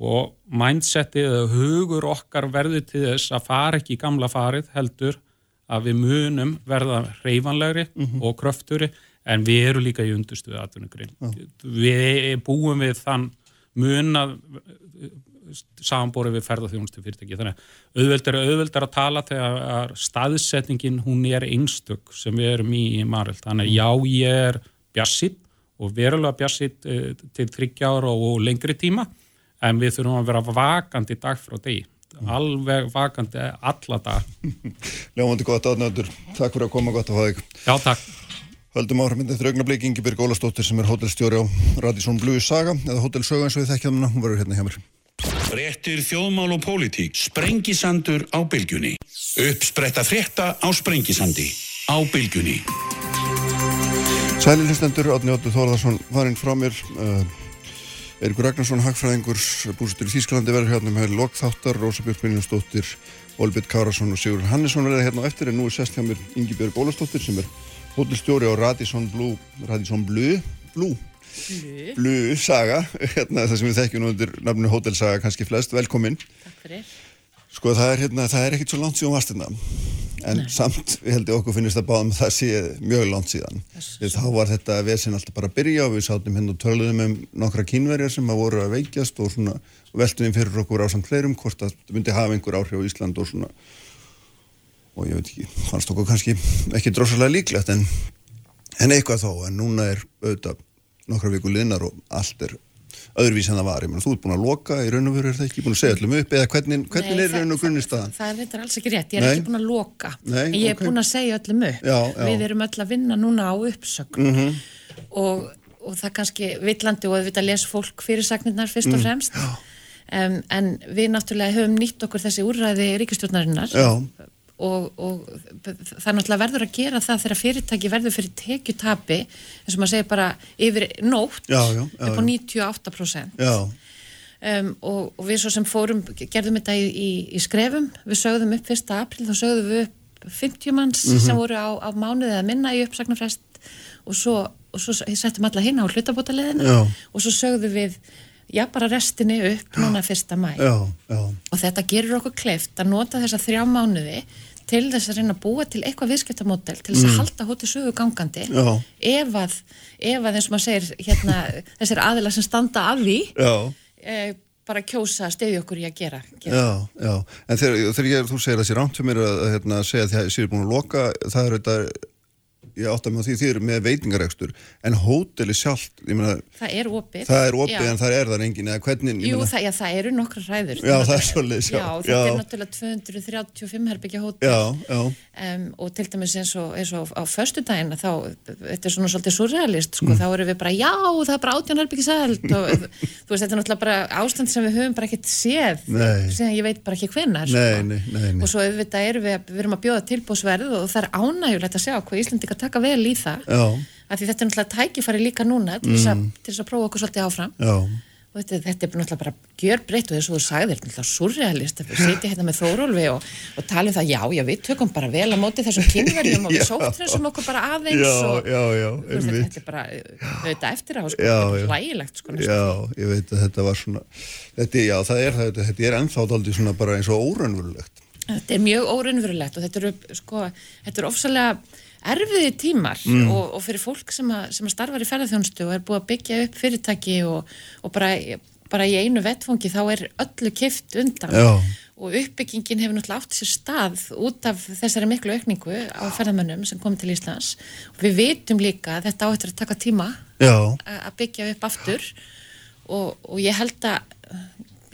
og mindsetið eða hugur okkar verði til þess að fara ekki í gamla farið heldur að við munum verða reyfanlegri og kröfturi en við erum líka í undustuðu atvinnugrein. Við búum við þann munað samanborið við ferðarþjónustu fyrirtæki. Þannig að auðveldar er auðveldar að tala þegar staðsetningin hún er einstök sem við erum í í Marel. Þannig að já, ég er bjassitt og verulega bjassitt uh, til þryggjára og lengri tíma en við þurfum að vera vakandi dag frá degi. Alveg vakandi alla dag. Ljómandi gott átnöndur, takk fyrir að koma gott að fá þig Já, takk. Höldum áhrifin eftir augnablik Ingeborg Ólastóttir sem er hótelstjóri á Radisson Blue Saga eða Hótel Sögu eins og við þekkjum hún verður hérna hjá mér Fréttir þjóðmál og pólitík. Sprengisandur á bylgjunni. Uppspretta frétta á Sprengisandi. Á bylgjunni. Sæli hlustendur, Átni Óttu Þórðarsson varinn frá mér uh, Eirikur Ragnarsson, hagfræðingur bústur í Þýskalandi verður hérna með lokþáttar Rósa Björk Brynjarsdóttir, Olbjörn Kárasson og Sigur Hannesson verður hérna á eftir en nú er sest hjá mér Ingebjörg Ólastóttir sem er hótelstjóri á Radisson Blue Radisson Blue Blue Blue. Saga, hérna það sem við þekkjum nú undir nafnu Hótelsaga kannski flest, velkomin. Takk fyrir. Sko það er hérna, það er ekkit svo langt síðan varst hérna en samt, ég held ég okkur finnist að báðum að það sé mjög langt síðan. Því þá var þetta vesen alltaf bara að byrja og við sátum hérna og töluðum um nokkra kínverjar sem að voru að veikjast og svona veltum fyrir okkur á samt fleirum hvort að það myndi hafa einhver áhrif á Ísland og svona. Og ég veit ekki, fannst okkur kannski ekki drossalega líklegt en, en eitthvað þó, en núna er auðvitað nokkra viku liðnar og allt er öðruvís en það var, ég meina þú ert búin að loka í raun og veru er það ekki búin að segja öllum upp eða hvernig, hvernig Nei, er raun og grunni staðan? Það, það er reyndar alls ekki rétt, ég er Nei. ekki búin að loka. Nei, en ég er ok. búin að segja öllum upp. Já, já. Við erum öll að vinna núna á uppsögn. Mhm. og, og það er kannski villandi og auðvitað les fólk fyrirsagnirnar fyrst Mm, og fremst. Um, en við náttúrulega höfum nýtt okkur þessi úrræði ríkistjórnarinnar Já, og, og það er náttúrulega verður að gera það þegar fyrirtæki verður fyrir tekjutapi eins og maður segir bara yfir nótt Já, já, já, upp á já. 98% já, um, og, og við svo sem fórum gerðum þetta í, í, í skrefum við sögðum upp 1. april þá sögðum við upp 50 manns Mhm. sem voru á, á mánuðið að minna í uppsagnarfrest og svo, og svo settum alla hinn á hlutabótaleðina Já. og svo sögðum við já bara restinni upp núna 1. mæ já, já, og þetta gerur okkur kleift að nota þessa þrjá mánuði til þess að reyna að búa til eitthvað viðskiptamódel til þess að halda hótið sögu gangandi Mm. Já. ef að, ef að eins og maður segir hérna, þessir aðilar sem standa af því já, e, bara kjósa að stefja okkur í að gera, gera. Já, já, en þegar, þegar ég, þú segir að það sé rámt fyrir mér að, að hérna, segja að það sé búin að loka, það er þetta ég átta mig á því því eru með veitingarekstur en hóteli sjálft meina, það er opið. Það er opið en það er það engin eða hvernig Jú, það, já, það eru nokkra ræður Já, það er svolítið Já, þetta já. er náttúrulega 235 herbyggja hótel. Um, og til dæmis eins og, eins og á förstu daginn þá, þetta er svona svolítið surrealist sko, mm. þá eru við bara, já, það er bara átján herbyggja sælt. Og þú veist, þetta er náttúrulega bara ástand sem við höfum bara ekkert séð sem ég veit bara ekki hvenar sko. og svo auðvitað erum við, við erum að bjóða tilbúsverð og það er ánægulegt að sjá hvað Íslandi taka vel í það af því þetta er náttúrulega tækifæri líka núna til þess mm. að prófa okkur svolítið áfram. Já. og þetta, þetta er náttúrulega bara gjör breytt og þess að þú sagðir, þetta er náttúrulega surrealist að sitja hérna með Þórólfi og, og tala um það já, já, við tökum bara vel að móti þessum kynverjum og við sóttrensum okkur bara aðeins já, og já, já, veist, þetta er bara þetta eftir á, sko, þetta er hlægilegt sko, Já, ég veit að þetta var svona þetta, já, það er, þetta, þetta er ennþátt svona bara eins og óraunverulegt. Þetta er mjög óraunverulegt og þetta eru, sko, þetta er ofsalega erfiði tímar mm. og, og fyrir fólk sem að, sem að starfa í ferðarþjónustu og er búið að byggja upp fyrirtæki og, og bara, bara í einu vettfungi þá er öllu kift undan Já. og uppbyggingin hefur náttúrulega átt sér stað út af þessari miklu aukningu á ferðarmönnum sem kom til Íslands og við vitum líka að þetta áttur að taka tíma að byggja upp aftur og, og ég held að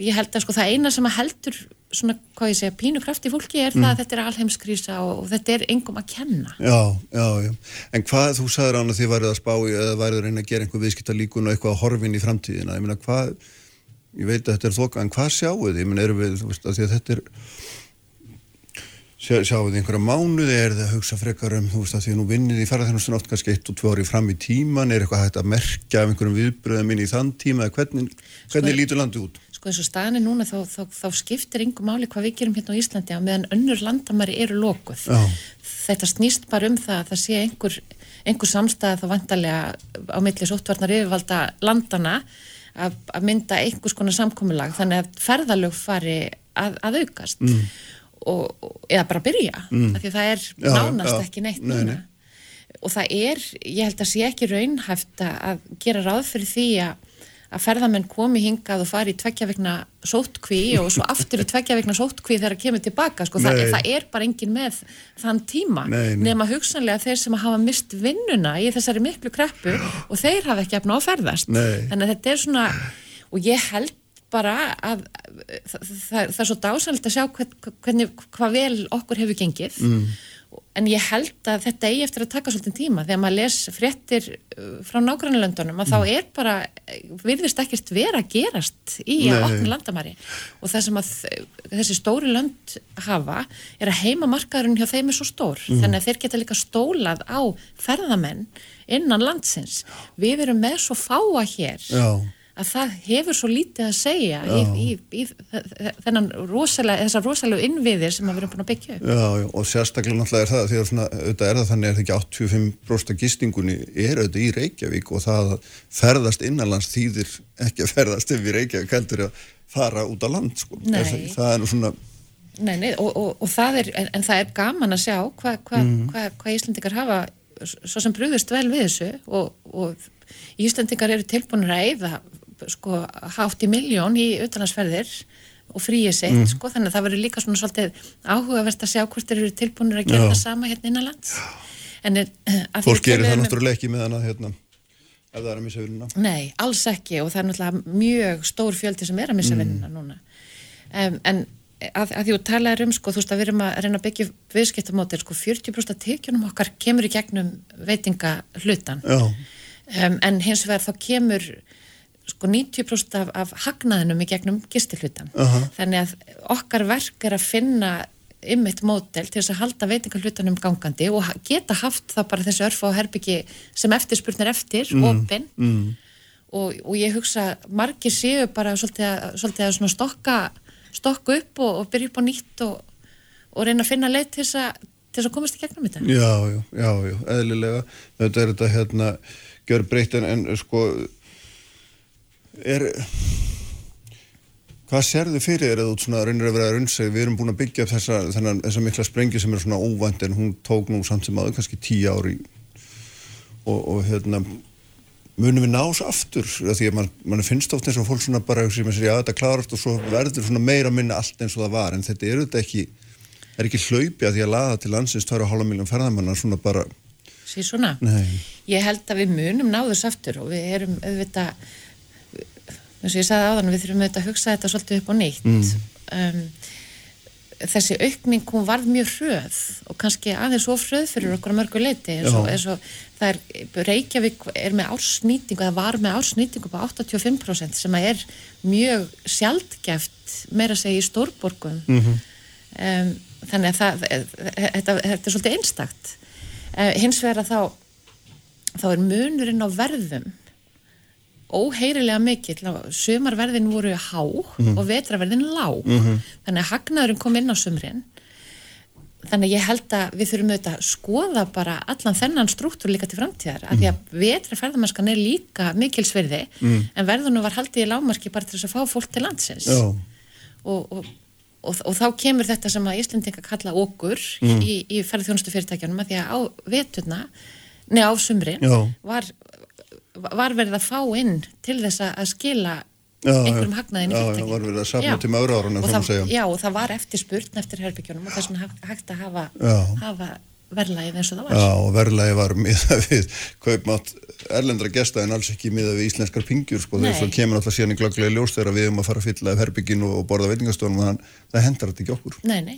ég held að sko það eina sem að heldur svona, hvað ég segja, pínu kraft í fólki er mm. það að þetta er alheimskrísa og, og þetta er engum að kenna. Já, já, já. En hvað, þú sagður án að þið værið að spá eða værið að reyna að gera einhver viðskipta líkun og eitthvað að horfin í framtíðina. Ég meina, hvað, ég veit að þetta er þoka, en hvað sjáu þið? Ég meina, eru við, þú veist, að því að þetta er, sjá, sjáu þið einhverja mánuði, er það að hugsa frekar um, þú veist, að því að nú vinnið í ferðarþjónustun oft kannski eitt og tvö ári fram í tíman, er eitthvað hægt að merkja af einhverjum viðbröðum inn í þann tíma, hvernig, hvernig sko, lítur landið út? Sko eins og staðinni núna þá, þá, þá skiptir yngur máli hvað við gerum hérna á Íslandi á meðan önnur landamæri eru lokuð Já. þetta snýst bara um það að það sé einhver, einhver samstæða þá vantarlega á milli sóttvarnar yfirvalda landana að, að mynda einhvers konar samkominlag þannig að ferðalög fari að, að aukast mm. og, eða bara byrja mm. af því það er já, nánast já, ekki neitt núna nei, nei. og það er, ég held að sé ekki raunhæft að gera ráð fyrir því að að ferðamenn komi hingað og fari í tveggjavegna sóttkví og svo aftur í tveggjavegna sóttkví þegar það kemur tilbaka sko, það, það er bara engin með þann tíma nei, nei. nema hugsanlega þeir sem hafa mist vinnuna í þessari miklu kreppu og þeir hafa ekki efna áferðast þannig að þetta er svona og ég held bara að það, það, það er svo dásanlegt að sjá hvern, hvernig, hvað vel okkur hefur gengið. Mm en ég held að þetta eigi eftir að taka svolítið tíma. Þegar maður les fréttir uh, frá nágrannlöndunum að mm. þá er bara virðist ekkert vera gerast í að opna landamæri. Og það sem að þessi stóri lönd hafa er að heimamarkaðurinn hjá þeim er svo stór. Mm. þannig að þeir geta líka stólað á ferðamenn innan landsins. Við erum með svo fáa hér. Já að það hefur svo lítið að segja í, í, í, þennan rosalega, þessar rosalega innviðir sem við erum búin að byggja upp. Já, já, og sérstaklega náttúrulega er það, því að svona, auðvitað er það þannig að það ekki 85% gistingunni er auðvitað í Reykjavík og það ferðast innanlands þýðir ekki að ferðast ef við Reykjavík heldur að fara út á land, sko. Nei. Það, það er nú svona... Nei, nei, og, og, og það er, en, en það er gaman að sjá hvað hva, mm. hva, hva Íslandikar hafa svo sem brúðist vel við þessu og, og Íslandikar eru tilbúinur að eyða sko hátt í miljón í auðvitaðnarsferðir og fríið sitt, mm. sko, þannig að það verður líka svona svolítið áhugavert að sjá hvort þeir eru tilbúinir að gera Já. það sama hérna innanlands en eh, að Fólk gerir það náttúrulega ekki með hana hérna ef það er að missa vinnuna Nei, alls ekki og það er náttúrulega mjög stór fjöldi sem er að missa mm. vinnuna núna um, en að, að því að tala er um, sko, þú veist að við erum að reyna að byggja viðskiptamótil, sko, 40% af tekjunum okkar kemur í gegnum veitinga hlutan um, en hins vegar þá kemur sko 90% af, af hagnaðinum í gegnum gistilhutan. Uh -huh. Þannig að okkar verk er að finna ymmit mótel til þess að halda veitingarhlutanum gangandi og geta haft það bara þessu örfa og herbyggi sem eftirspurnir eftir, mm. opinn mm. og, og ég hugsa margir séu bara svolítið að, svolítið að stokka, stokka upp og, og byrja upp á nýtt og, og reyna að finna leið til þess að, til þess að komast í gegnum þetta. Já, já, já, já, eðlilega. Þetta er þetta hérna, gjör breytt en, en sko er hvað serðu fyrir þér að þú svona reynir að vera raunseg, við erum búin að byggja upp þessa, þennan, þessa mikla sprengi sem er svona óvænt en hún tók nú samt sem aður kannski tíu ári og, og hérna munum við nás aftur því að mann man finnst oft eins og fólk svona bara sem segja að þetta klarast og svo verður svona meira minna allt eins og það var en þetta er þetta ekki er ekki hlaupi að því að laða til landsins 2,5 miljón ferðamanna svona bara Sér svona? Nei. Ég held að við munum náðus aftur og við erum auðvitað eins og ég sagði áðan við þurfum auðvitað að hugsa þetta svolítið upp á nýtt mm. um, þessi aukning hún varð mjög hröð og kannski aðeins of hröð fyrir okkur að mörgu leiti eins og, eins og það er Reykjavík er með ársnýtingu eða var með ársnýtingu på 85% sem að er mjög sjaldgæft meira segja í stórborgum mm -hmm. um, þannig að það, þetta, þetta er svolítið einstakt uh, hins vegar að þá þá er munurinn á verðum óheirilega mikill sömarverðin voru há mm. og vetraverðin lág mm -hmm. þannig að hagnaðurinn kom inn á sömrin þannig að ég held að við þurfum auðvitað að skoða bara allan þennan struktúr líka til framtíðar mm. af því að mhm. vetraferðamennskan er líka mikilsverði mm. en verðunum var haldið í lágmarki bara til þess að fá fólk til landsins og, og, og, og þá kemur þetta sem að Íslandinga kalla okkur mm. í, í ferðþjónustu fyrirtækjanum að því að á veturna neða á sömrin var var verið að fá inn til þess að skila já, einhverjum hagnaðin í fyrirtækinu. Já, var verið að safna til maður árunum, þannig að segja. Já, og það var eftir spurn eftir herbygjónum og þess vegna hægt að hafa, hafa verðlægið eins og það var. Já, og verðlægið var miða við kaupmátt erlendra gesta en alls ekki miða við íslenskar pingjur, sko, þess að kemur alltaf síðan í glögglega ljós þegar við erum að fara að fylla af herbygginu og borða að það hendar þetta ekki okkur. Nei, nei,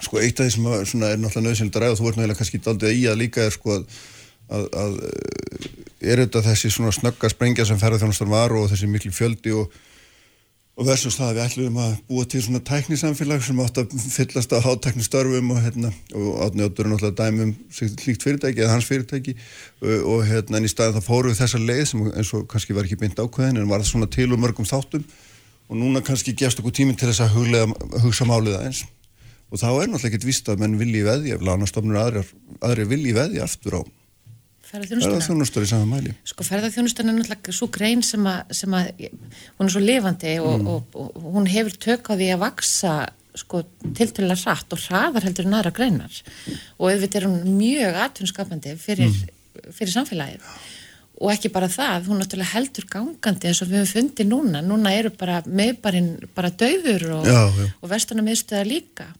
Sko eitt af því sem er náttúrulega nöðsynlegt að ræða og þú ert náttúrulega kannski aldrei í að líka er sko að, að, að er þetta þessi svona snögga sprengja sem ferðarþjónastar var og þessi miklu fjöldi og, og versus það að við ætlum að búa til svona tæknisamfélag sem átt að fyllast á hátæknistörfum og hérna og átnjóttur er náttúrulega dæmum hlíkt fyrirtæki eða hans fyrirtæki og, hérna en í staðin það fóru við þessa leið sem eins og kannski var ekki bynd ákveðin en var það svona til og mörgum þáttum. Og núna kannski gefst okkur tíminn til þess að huglega, hugsa málið aðeins og þá er náttúrulega ekkert vist að menn vilji veðja lánastofnur aðrir, aðrir vilji veðja aftur á ferðarþjónustur í saman mæli sko ferðarþjónustur er náttúrulega svo grein sem að, sem að hún er svo lifandi og, mm. og, og, og hún hefur tök á því að vaksa sko tilturlega hratt og hraðar heldur en aðra greinar mm. og auðvitað er hún mjög atvinnskapandi fyrir, mm. fyrir samfélagið og ekki bara það, hún náttúrulega heldur gangandi eins og við höfum fundið núna núna eru bara meðbarinn bara döfur og, og vesturna miðstöða líka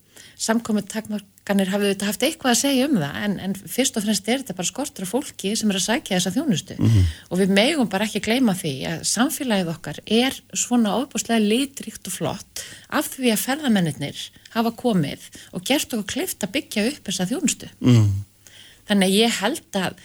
samkomið takmarkanir hafið þetta haft eitthvað að segja um það en, en fyrst og fremst er þetta bara skortur af fólki sem er að sækja þessa þjónustu mm -hmm. og við megum bara ekki gleyma því að samfélagið okkar er svona óbúslega litrikt og flott af því að ferðamennir hafa komið og gert okkur kleift að byggja upp þessa þjónustu mm -hmm. þannig að ég held að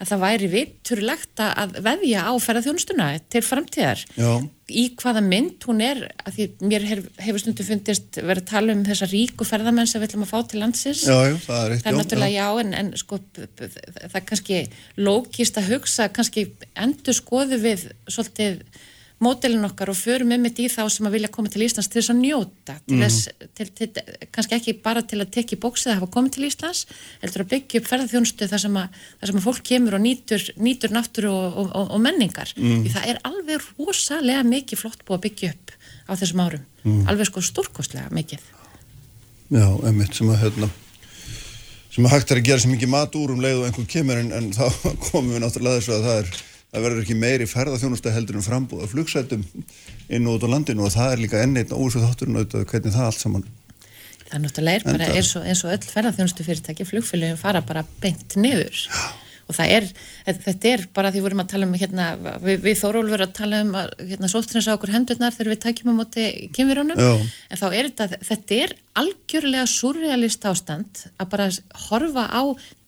að það væri vitturlegt að veðja á ferðarþjónustuna til framtíðar Já. Í hvaða mynd hún er að því mér hef, hefur stundu fundist verið að tala um þessa ríku ferðarmenn sem við ætlum að fá til landsins. Já, já, það er, það er náttúrulega já, já en, en sko það er kannski lókist að hugsa kannski endur skoðu við svolítið mótelin okkar og förum um þetta í þá sem að vilja koma til Íslands til þess að njóta til mm. þess, til, til, kannski ekki bara til að tekja í bóksið að hafa komið til Íslands heldur að byggja upp ferðarþjónustu þar sem að, þar sem að fólk kemur og nýtur, nýtur náttúru og, og, og, og menningar mm. því það er alveg rosalega mikið flott búið að byggja upp á þessum árum mm. alveg sko stórkostlega mikið Já, emitt sem að hérna sem að hægt er að gera sem mikið mat úr um leið og einhvern kemur en, en þá komum við náttúrulega þess að það er það verður ekki meiri ferðarþjónusta heldur en frambúða flugsætum inn út á landinu og það er líka enneitn ósvöð þátturinn auðvitað hvernig það allt saman Það er náttúrulega er bara eins og, eins og öll ferðarþjónustu fyrirtæki flugfélagin fara bara beint niður. Og það er, þetta er bara því vorum að tala um hérna, við, við Þórólfur að tala um að hérna sóttrins á okkur hendurnar þegar við tækjum á móti kynverunum en þá er þetta, þetta er algjörlega surrealist ástand að bara horfa á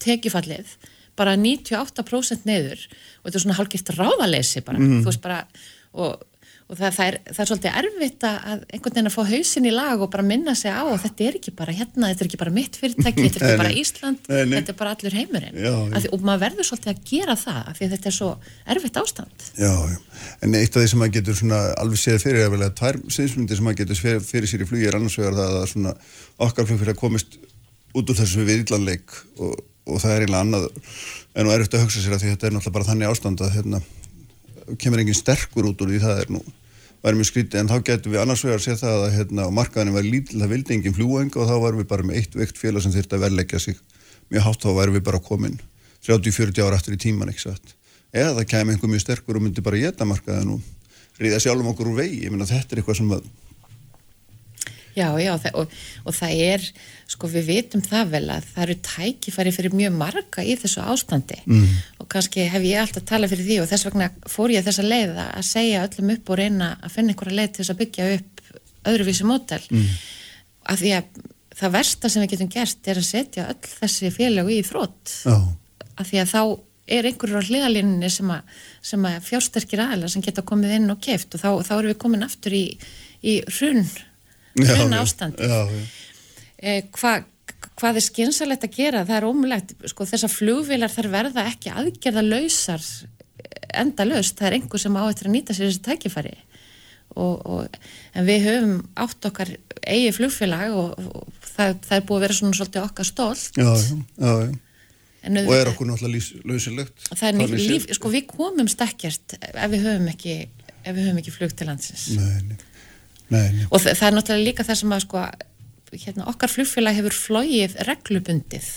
tekifallið bara 98% neður og þetta er svona hálfgeitt ráðalesi bara, mm. þú veist bara og, og það, það, er, það er svolítið erfitt að einhvern veginn að fá hausin í lag og bara minna sig á og þetta er ekki bara hérna, þetta er ekki bara mitt fyrirtæki, þetta er ekki bara Ísland þetta er bara allur heimurinn. Já. Því, og maður verður svolítið að gera það af því að þetta er svo erfitt ástand. Já, já, en eitt af því sem maður getur svona alveg séð fyrir, eða vel að tvær sinnsmyndir sem maður getur fyrir, fyrir sér í flugi er annars vegar það að svona okkar flugfélag komist út úr þessu viðlanleik og og það er eiginlega annað en nú er eftir að hugsa sér að þetta er náttúrulega bara þannig ástand að hérna, kemur engin sterkur út úr því það er nú væri mjög skrítið. En þá getum við annars vegar að sé það að hérna, markaðin var lítill, það vildi engin fljúeng og þá varum við bara með eitt veikt félag sem þurfti að verleggja sig mjög hátt þá væri við bara komin 30-40 ára aftur í tíman, eða það kemur einhver mjög sterkur og myndi bara geta markaðið nú ríða sjálfum okkur úr vegi, ég meina þetta er eitthvað sem að Já, já, og, og það er, sko við vitum það vel að það eru tækifæri fyrir mjög marga í þessu ástandi mm. og kannski hef ég alltaf talað fyrir því og þess vegna fór ég þessa leið að segja öllum upp og reyna að finna einhverja leið til þess að byggja upp öðruvísi mótel mm. að því að það versta sem við getum gert er að setja öll þessi félög í þrótt oh. að því að þá er einhverjur á hliðalínunni sem að, að fjársterkir aðla sem geta komið inn og keft og þá, þá erum við komin aftur í, í hrunn hrun ástandi. Eh, hvað hvað er skynsalegt að gera, það er ómulegt sko þessar flugvilar þar verða ekki aðgerða lausar enda laust, það er einhver sem á eftir að nýta sér þessi tækifæri. Og, og, en við höfum átt okkar eigi flugfélag og, og það, það er búið að vera svona svolítið okkar stólt já, já, já. og er okkur náttúrulega lausilegt? Það er nýtt líf, sko við komum stekkjast ef við höfum ekki ef við höfum ekki flug til landsins. Nei, Nei, nei. og það, er náttúrulega líka það sem að sko, hérna, okkar flugfélag hefur flóið reglubundið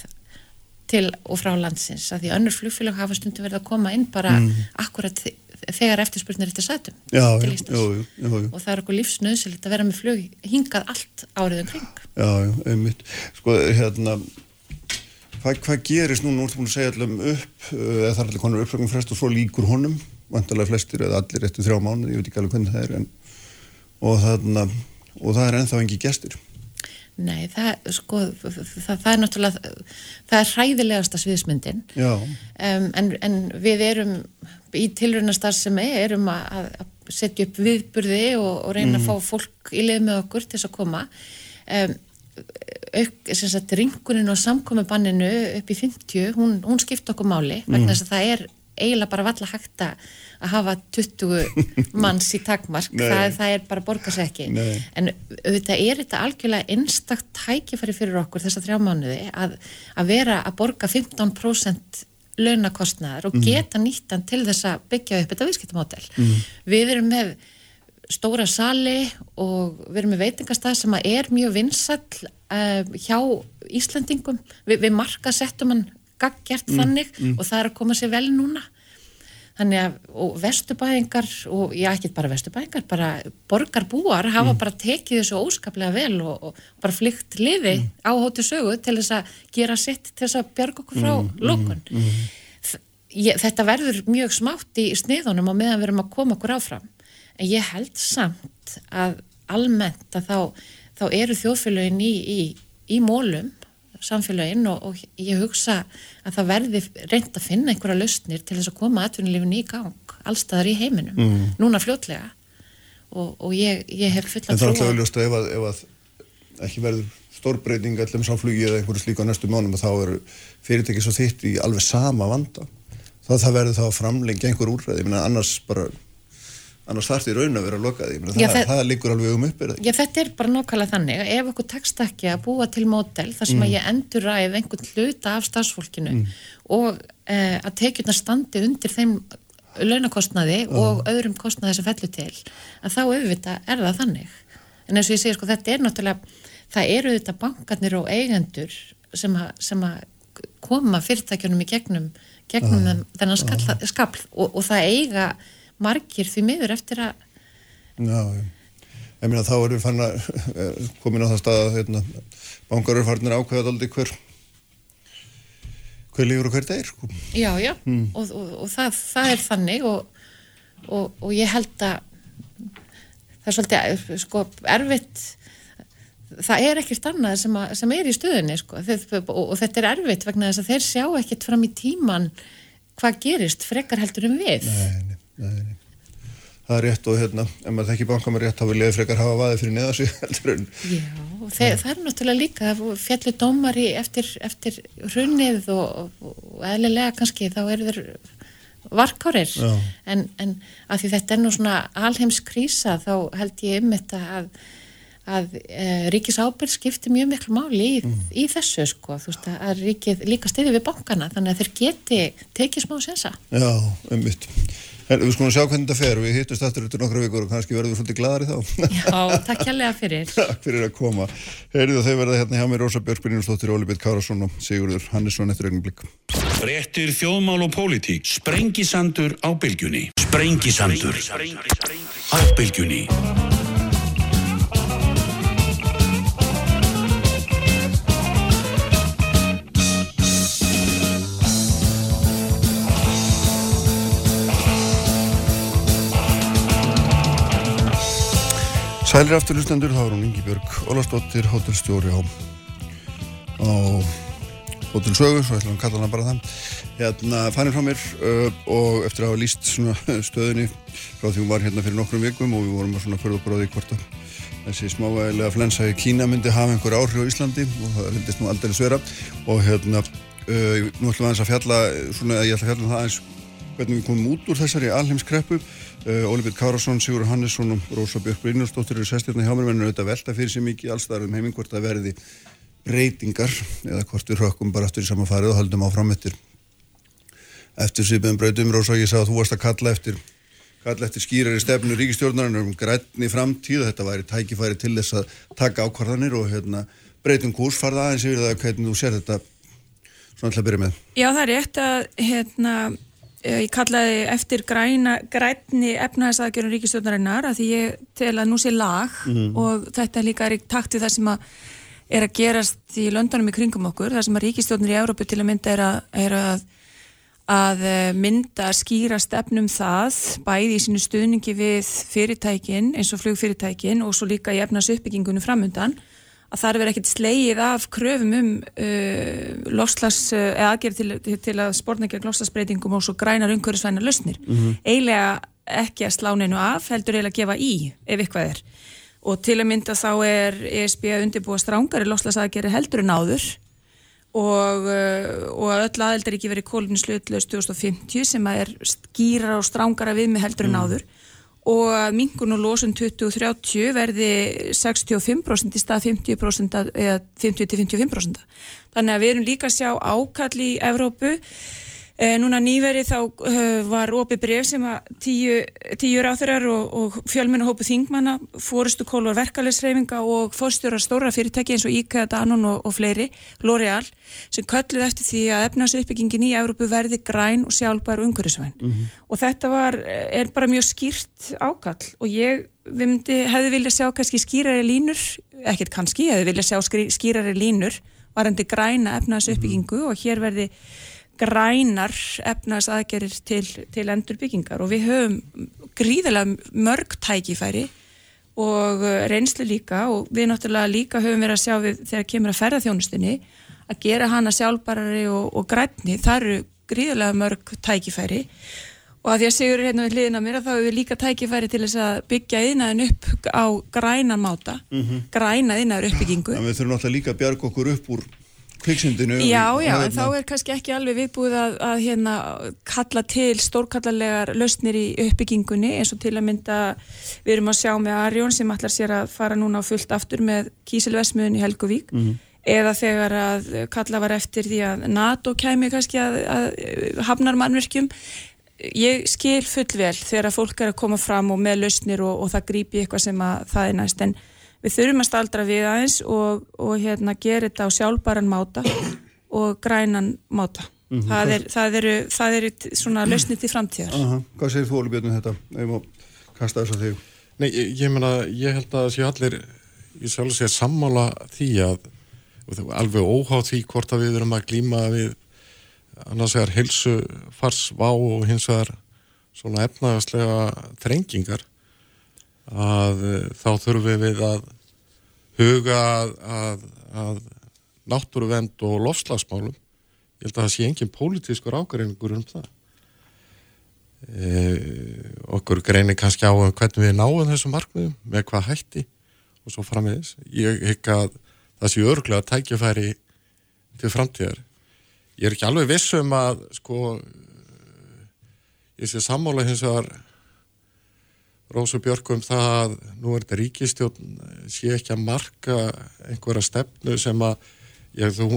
til og frá landsins að því önnur flugfélag hafa stundu verið að koma inn bara mm. akkurat þegar eftirspurnir eftir sætum já, já, já, og það er okkur lífsnöðsilegt að vera með flug hingað allt áriðum kring. Já, einmitt. Sko, hérna hvað, hvað gerist nú, nú ertu búin að segja allum upp uh, eða það er allir konar uppflögum frest og svo líkur honum vantarlega flestir eða allir eftir þrjá mánu, ég veit ekki alveg hvernig það er en og, þarna, og það er ennþá engi gestur Nei, það, sko, það, það er náttúrulega, það er hræðilegasta sviðismyndin, um, en, en við erum í tilrunastar sem erum að, að setja upp viðburði og, og reyna mm. að fá fólk í leið með okkur til þess að koma. Um, auk, sem sagt, ringunin og samkomibanninu upp í 50, hún, hún skipta okkur máli, vegna mm. þess mm. að það er eiginlega bara valla hægt að hafa 20 manns í takmark það, það er bara að borga sér ekki Nei. en auðvitað er þetta algjörlega einstakt tækifæri fyrir okkur þessa þrjá mánuði að, að vera að borga 15% launakostnaðar og mhm. geta nýttan til þess að byggja upp þetta viðskiptamódel mm. við erum með stóra sali og við erum með veitingastað sem er mjög vinsall uh, hjá Íslandingum Vi, við marka settum hann gaggjart mm, þannig mm. og það er að koma sér vel núna þannig að, og vestubæðingar og já, ekki bara vestubæðingar bara borgarbúar hafa mm. bara tekið þessu óskaplega vel og, og bara flykt liði mm. á hóttu sögu til þess að gera sitt til þess að bjarga okkur frá mm, mm, lókun þetta verður mjög smátt í sniðunum og meðan við erum að koma okkur áfram en ég held samt að almennt að þá, þá eru þjóðfélagin í, í, í mólum samfélaginn og, og ég hugsa að það verði reynd að finna einhverja lausnir til þess að koma aðtunulífin í gang allstaðar í heiminum, mm. núna fljótlega. Og, og ég, ég hef fulla En það er alltaf auðvitað ef, að, ef að ekki verður stórbreyting allir sáflugi eða einhverju slíka á næstu mánum og þá eru fyrirtæki svo þitt í alveg sama vanda. Þá það verður þá að framlengja einhver úrræði, annars bara annars þarf því raun að vera lokaði það, það, það liggur alveg um upp Já þetta er bara nokkala þannig ef okkur tekst ekki að búa til mótel þar sem mm. að ég endur ræð einhvern hluta af stafsfólkinu mm. og eh, að tekjurna standi undir þeim launakostnaði uh. og öðrum kostnaði sem fellur til að þá auðvita er það þannig en eins og ég segir sko þetta er náttúrulega það eru þetta bankarnir og eigendur sem að, sem að koma fyrirtækjunum í gegnum, gegnum uh. þennan skapl og, og það eiga margir því miður eftir að Já, ég meina þá erum við fann að komin á það stað að hérna, bankar eru farinir ákveðað aldrei hver hver lífur og hver þeir sko. Já, já, hmm. og, og, og það, það er þannig og, og ég held að það er svolítið sko erfitt það er ekkert annað sem, að, sem er í stöðunni sko. og þetta er erfitt vegna þess að þeir sjá ekkert fram í tíman hvað gerist frekar heldur um við Nei, nei Nei, það er rétt og hérna, ef maður þekki banka með rétt þá vil ég frekar hafa vaðið fyrir neða sig Já, þeir, það er náttúrulega líka fjallir dómari eftir, eftir hrunnið og, og eðlilega kannski þá eru þeir varkárir. En, en að því þetta er nú svona alheimskrísa þá held ég um þetta að að e, ríkis ábyrg skiptir mjög miklu máli í, mm. í þessu sko, þú veist að ríkið líka stiði við bankana þannig að þeir geti tekið smá sensa Já, um mitt En við skulum sjá hvernig þetta fer, við hittust aftur út í nokkru vikur og kannski verðum við svolítið gladari þá. Já, takk kærlega fyrir. Takk fyrir að koma. Heyrðu þau verða hérna hjá mér Rósa Björk, Brynjúsdóttir, Óli Bitt Kárasson og Sigurður Hannesson eftir augnum blikk. Frettir þjóðmál og pólitík. Sprengisandur á bylgjunni. Sprengisandur á bylgjunni. Sælir afturlustendur, þá er hún Ingi Björg Ólastóttir, hótelstjóri á, á Hótel Sögu, svo ætlum við að kalla hana bara það. Hérna, fannir frá mér uh, og eftir að hafa líst stöðinni frá því hún var hérna fyrir nokkrum vikum og við vorum að svona förða bróði hvort að þessi smávægilega flensa í Kína myndi hafa einhver áhrif á Íslandi og það vildist nú aldrei svera og hérna, uh, nú ætlum við aðeins að fjalla, svona, ég ætla að fjalla um það aðeins hvernig við komum út úr þessari alheimskreppu Óli Björn Kárasson, Sigur Hannesson og Rósa Björk Brynjarsdóttir eru sestirna hjá mér. En auðvitað velta fyrir sig mikið allstaðar um heiming hvort það verði breytingar eða hvort við rökkum bara aftur í sama farið og höldum áfram eftir eftir síðan breytum Rósa ég sagði að þú varst að kalla eftir kalla eftir skýrari stefnu ríkistjórnar um grænni framtíð þetta væri tækifæri til þess að taka ákvarðanir og hérna, breytum kurs farða aðeins yfir það hvernig þú sér þetta. Svona að byrja með. Já það er rétt að hérna Eh, ég kallaði eftir græna, grænni efnæðisaðgjörun ríkistjóðnarinnar að því ég tel að nú sé lag mm. og þetta líka er í takt við það sem að er að gerast í löndunum í kringum okkur, það sem að ríkistjóðnir í Európu til að mynda er að, er að, að eh, mynda að skýra stefnum það, bæði í sínu stuðningi við fyrirtækin eins og flugfyrirtækin og svo líka í efnæðs uppbyggingunum framöndan að það er verið ekkert sleið af kröfum um uh, lofslags, uh, eða aðgerð til, til, að spórna ekki að lofslagsbreytingum og svo grænar umhverjusvæna lausnir. Mm -hmm. Eilega ekki að slá neinu af, heldur eiginlega að gefa í ef eitthvað er. Og til að mynda þá er ESB að undirbúa strángari lofslagsaðgerði heldur en áður og, uh, og að öll aðeldar ekki verið kólumni slutlaust 2050 sem að er skýrar og strángara við með heldur en mhm. áður. Mm og mingun og losun 2030 verði 65% í stað 50% eða 50-55%. Þannig að við erum líka að sjá ákall í Evrópu núna nýverið þá uh, var opið bref sem að tíu, tíu ráþurar og, og fjölmennu hópu þingmanna, fórustu kólvar verkefælisreifinga og fórstjórar stóra fyrirtæki eins og IKEA, Danone og, og fleiri, L'Oreal, sem kölluð eftir því að efnasuppbyggingin í Európu verði græn og sjálfbær og umhverjusvæn. Mm -hmm. Og þetta var, er bara mjög skýrt ákall og ég myndi, hefði viljað sjá kannski skýrari línur, ekkert kannski, hefði viljað sjá skýrari línur varandi græna efnasuppbyggingu mm -hmm. og hér verði grænar efnas aðgerir til, til endurbyggingar og við höfum gríðilega mörg tækifæri og uh, reynslu líka og við náttúrulega líka höfum verið að sjá við þegar kemur að ferða þjónustinni að gera hana sjálfbarari og, og grænni, það eru gríðilega mörg tækifæri og að því að segur hérna við hliðina mér að þá hefur við líka tækifæri til þess að byggja yðnaðin upp á græna máta, mm -hmm. græna yðnaður uppbyggingu. En við þurfum náttúrulega líka að bjarga okkur upp úr kviksundinu Já, já, en þá er kannski ekki alveg viðbúið að, að hérna, kalla til stórkallarlegar lausnir í uppbyggingunni eins og til að mynda við erum að sjá með Arjón sem ætlar sér að fara núna á fullt aftur með Kísilvesmiðun í Helgovík mm -hmm. eða þegar að kalla var eftir því að NATO kæmi kannski að, að hafnar mannverkjum ég skil fullvel þegar að fólk er að koma fram og með lausnir og, og það grípi eitthvað sem að það er næst. En við þurfum að staldra við aðeins og, og hérna gera þetta á sjálfbæran máta og grænan máta. Mm -hmm. það, er, það, eru, það eru svona lausnið til framtíðar. Aha. Hvað segir þú Óli Björn um þetta? Ef maður kasta þess að þig. Nei, ég, ég menna, ég held að séu allir, ég sjálf sé að sammála því að alveg óhátt því hvort að við erum að glýma við annars vegar helsu farsvá og hins vegar svona efnaðarslega þrengingar að eh, þá þurfum við að huga að, að, að náttúruvend og lofslagsmálum ég held að það sé engin pólitískur ágreiningur um það. E, okkur greinir kannski á um hvernig við náum þessu markmiðum með hvað hætti og svo frammiðis ég hekk að það sé örglega tækjafæri til framtíðar. Ég er ekki alveg vissum að sko ég sé sammála hins vegar Rósu Björgum það að nú er þetta ríkistjón sé ekki að marka einhverja stefnu sem að ég, þú,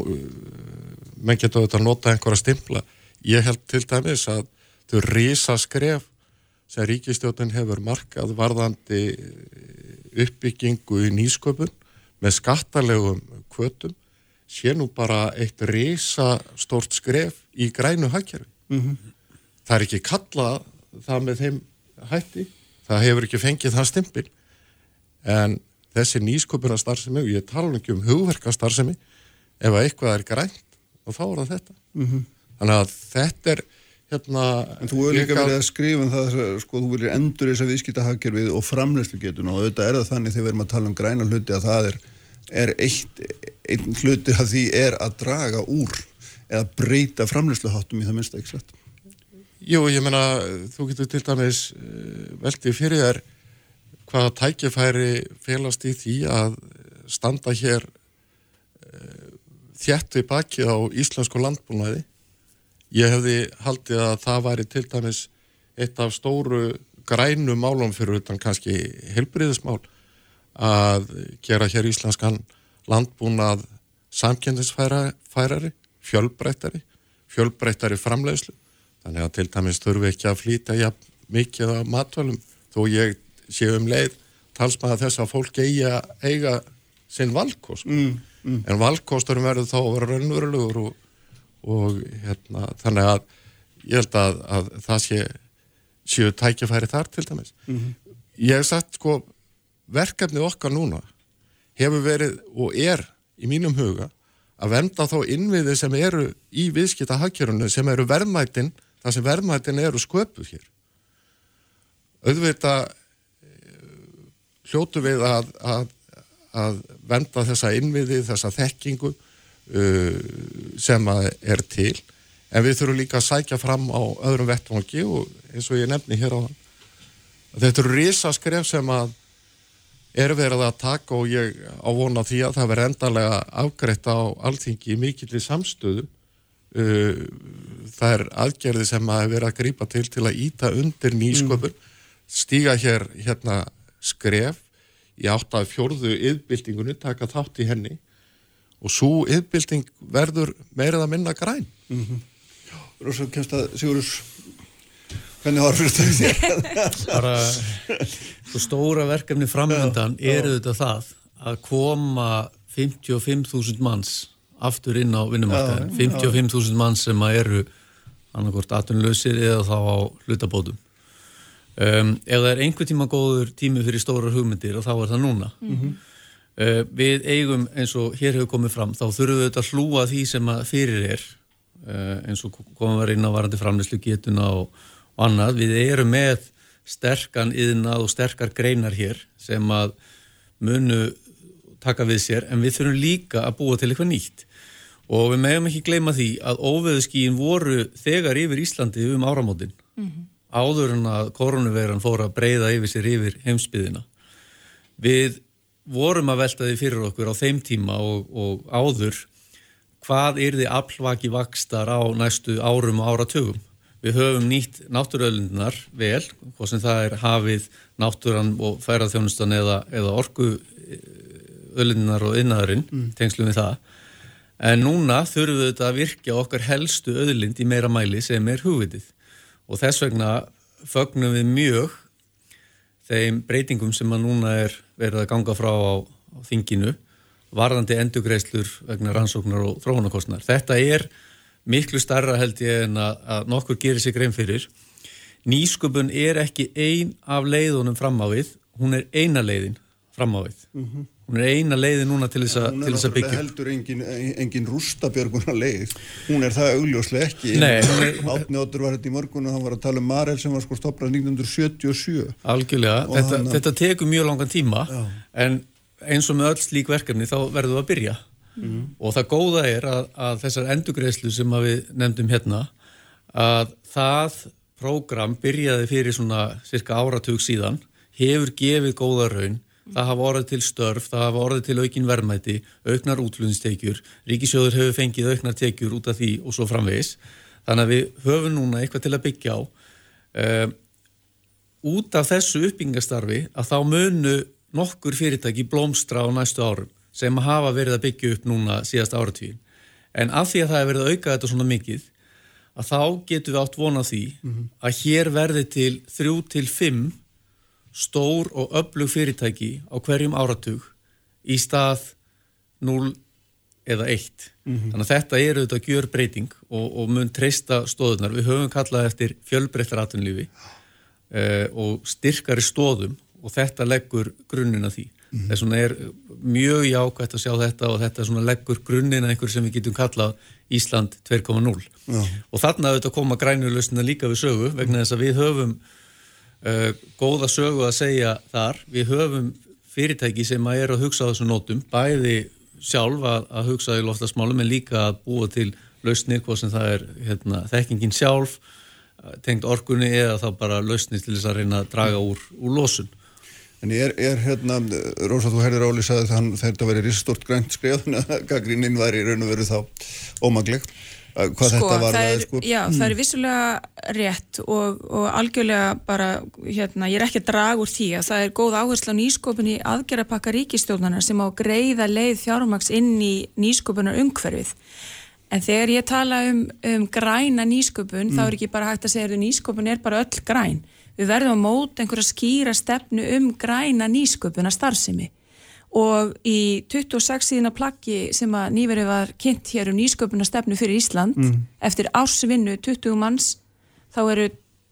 menn getur auðvitað að nota einhverja stimpla. Ég held til dæmis að þau risa skref sem ríkistjónin hefur markað varðandi uppbyggingu í nýsköpun með skattalegum kvötum sé nú bara eitt risa stort skref í grænu hagkerfi. Mm -hmm. Það er ekki kallað það með þeim hætti, það hefur ekki fengið það stimpil, en þessi nýsköpuna starfsemi, og ég tala ekki um hugverka starfsemi, ef eitthvað er grænt, og þá er það þetta. Mm -hmm. Þannig að þetta er, hérna... En þú hefur líka verið að skrifa um það, sko, þú viljið endur þess að viðskita hagkerfið og framleyslu getuna og auðvitað er það þannig þegar við erum að tala um græna hluti að það er er eitt, einn hluti að því er að draga úr eða breyta framleysluháttum í það minnst ekki sett. Jú, ég menna, þú getur til dæmis uh, veldið fyrir þér hvaða tækifæri félast í því að standa hér uh, þjætt við bakið á íslensku landbúnaði. Ég hefði haldið að það væri til dæmis eitt af stóru grænu málum fyrir utan kannski helbriðismál að gera hér íslenskan landbúnað samkendisfærari, fjölbreytari, fjölbreytari framleiðslu. Þannig að til dæmis þurfi ekki að flýta ja, mikið af matvælum þó ég sé um leið talsmaða þess að fólk eiga, eiga sinn valkost. Mm, mm. En valkosturum verður þá að vera raunverulegur og, og hérna, þannig að ég held að, að það sé séu tækifæri þar til dæmis. Mm -hmm. Ég hef sagt sko verkefnið okkar núna hefur verið og er í mínum huga að venda þá innviði sem eru í viðskipta hagkjörunum sem eru verðmættin, það sem verðmættin eru sköpuð hér. Auðvita eh, hljótu við að, að, að venda þessa innviði, þessa þekkingu uh, sem er til, en við þurfum líka að sækja fram á öðrum vettvangi og eins og ég nefni hér á þann. Þetta eru risaskref sem að er verið að taka og ég ávona því að það verður endalega afgreitt á allþingi í mikillir samstöðu uh, það er aðgerði sem að vera að grýpa til til að íta undir nýsköpun mm. stíga hér hérna skref í átt að fjórðu yðbildingunni taka þátt í henni og svo yðbilding verður meirið að minna græn mm -hmm. Rósa, kemst að Sigurus Hvernig horfur þetta þér? Bara svo stóra verkefni framöndan eru þetta það að koma 55.000 manns aftur inn á vinnumarkaðin 55.000 manns sem eru annarkort atunlausir eða þá á hlutabótum. Um, ef það er einhver tíma góður tími fyrir stóra hugmyndir og þá er það núna. Mm -hmm. uh, við eigum eins og hér hefur komið fram þá þurfum við að hlúa því sem að fyrir er uh, eins og komum við inn á varandi framleyslu getuna og og annað. Við erum með sterkan yðnað og sterkar greinar hér sem að munu taka við sér en við þurfum líka að búa til eitthvað nýtt og við meðum ekki gleyma því að óveðuskíin voru þegar yfir Íslandi um áramótin mm -hmm. áður en að koronaviran fór að breyða yfir sér yfir heimsbyðina. Við vorum að velta því fyrir okkur á þeim tíma og, og áður hvað er því aflvaki vakstar á næstu árum og áratögum Við höfum nýtt náttúruöðlindunar vel, hvað sem það er hafið, náttúran og færaþjónustan eða, eða orkuöðlindunar og innæðurinn, mm. tengslum við það. En núna þurfum við þetta að virkja okkar helstu öðlind í meira mæli sem er hugvitið. Og þess vegna fögnum við mjög þeim breytingum sem að núna er verið að ganga frá á, á þinginu, varðandi endugreislur vegna rannsóknar og þróunarkostnar. Þetta er miklu starra held ég en að, að nokkur gerir sig grein fyrir. Nýsköpun er ekki ein af leiðunum fram á við, hún er eina leiðin fram á við. Mm -hmm. Hún er eina leiðin núna til þess að byggja. Hún er náttúrulega heldur engin, engin rústabjörguna leið. Hún er það augljóslega ekki. Nei. Átnjóttur var þetta í morgun og hann var að tala um Marel sem var sko stoppað 1977. Algjörlega. Þetta, hana... þetta tekur mjög langan tíma Já. en eins og með öll slík verkefni þá verður það að byrja mm og það góða er að, að þessar endugreislu sem við nefndum hérna að það prógram byrjaði fyrir svona cirka áratug síðan hefur gefið góða raun það hafa orðið til störf, það hafa orðið til aukin verðmæti, auknar útlunnstekjur ríkisjóður hefur fengið auknar tekjur út af því og svo framvegis þannig að við höfum núna eitthvað til að byggja á um, út af þessu uppbyggingastarfi að þá munu nokkur fyrirtæki blómstra á næstu árum sem hafa verið að byggja upp núna síðast áratvíðin. En af því að það hefur verið að auka þetta svona mikið, að þá getum við átt vonað því -hmm. að hér verði til þrjú til fimm stór og öflug fyrirtæki á hverjum áratug í stað 0, eða eitt. Mm -hmm. Þannig að þetta er auðvitað gjör breyting og, og mun treysta stóðunar. Við höfum kallað eftir fjölbreyttar atvinnlífi uh, og styrkari stóðum og þetta leggur grunnina því. Mm -hmm. Þess vegna er mjög jákvægt að sjá þetta og þetta leggur grunnina einhver sem við getum kallað Ísland 2.0. Og þarna auðvitað koma grænuleusina líka við sögu vegna þess að við höfum uh, góða sögu að segja þar. Við höfum fyrirtæki sem að er að hugsa á þessum nótum, bæði sjálf að, að hugsa í loftasmálum en líka að búa til lausnir hvað sem það er hérna, þekkingin sjálf tengt orkunni eða þá bara lausnir til þess að reyna að draga úr, úr losun En ég er, er hérna, Rósa þú herðir Óli sagði að þetta væri risstort grænt skriðun að gaggríninn væri raun og veru þá ómagleg hvað sko, þetta var það er, sko. Já, mm. það er vissulega rétt og, og algjörlega bara, hérna, ég er ekki að draga úr því að það er góð áherslu á nýskopun í aðgerðarpakka ríkistjóðnana sem á greiða leið fjármaks inn í nýskopunar umhverfið. En þegar ég tala um, um græna nýsköpun, mm. þá er ekki bara hægt að segja að nýsköpun er bara öll græn. Við verðum að móta einhverja skýra stefnu um græna nýsköpun að starfsemi og í 26 síðan plaggi sem að nýverið var kynnt hér um nýsköpunastefnu fyrir Ísland mm. eftir ársvinnu 20 manns þá eru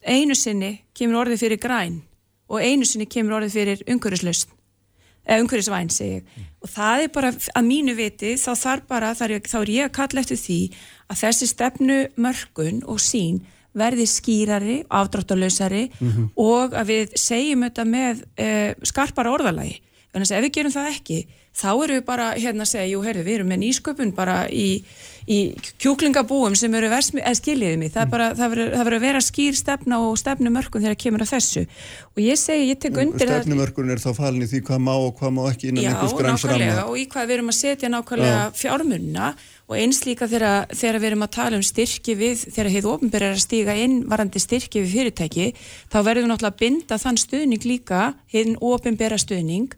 einu sinni kemur orðið fyrir græn og einu sinni kemur orðið fyrir umhverjuslaust eða umhverjusvæn segi ég mm. og það er bara að mínu viti þá þarf bara, þá er, þá er ég að kalla eftir því að þessi stefnu mörgun og sín verði skýrari, afdráttalösari mm -hmm. og að við segjum þetta með eh, skarpara orðalagi Þannig að ef við gerum það ekki, þá eru við bara hérna að segja, jú, heyrðu, við erum með nýsköpun bara í, í kjúklingabúum sem eru versmi, eða skiljiðið mig, það, bara, það verður að vera skýr stefna og stefnumörkun þegar kemur að þessu. Og ég segi, ég tek undir það... Stefnumörkun er þá falin í því hvað má og hvað má ekki innan einhvers græns ramma. Já, nákvæmlega, og í hvað við erum að setja nákvæmlega fjármunna og eins líka þegar, þegar við erum að tala um styrki við, þegar þið ofnbæri er að stíga inn varandi styrki við fyrirtæki, þá verður við náttúrulega að binda þann stuðning líka, hinn ofnbæra stuðning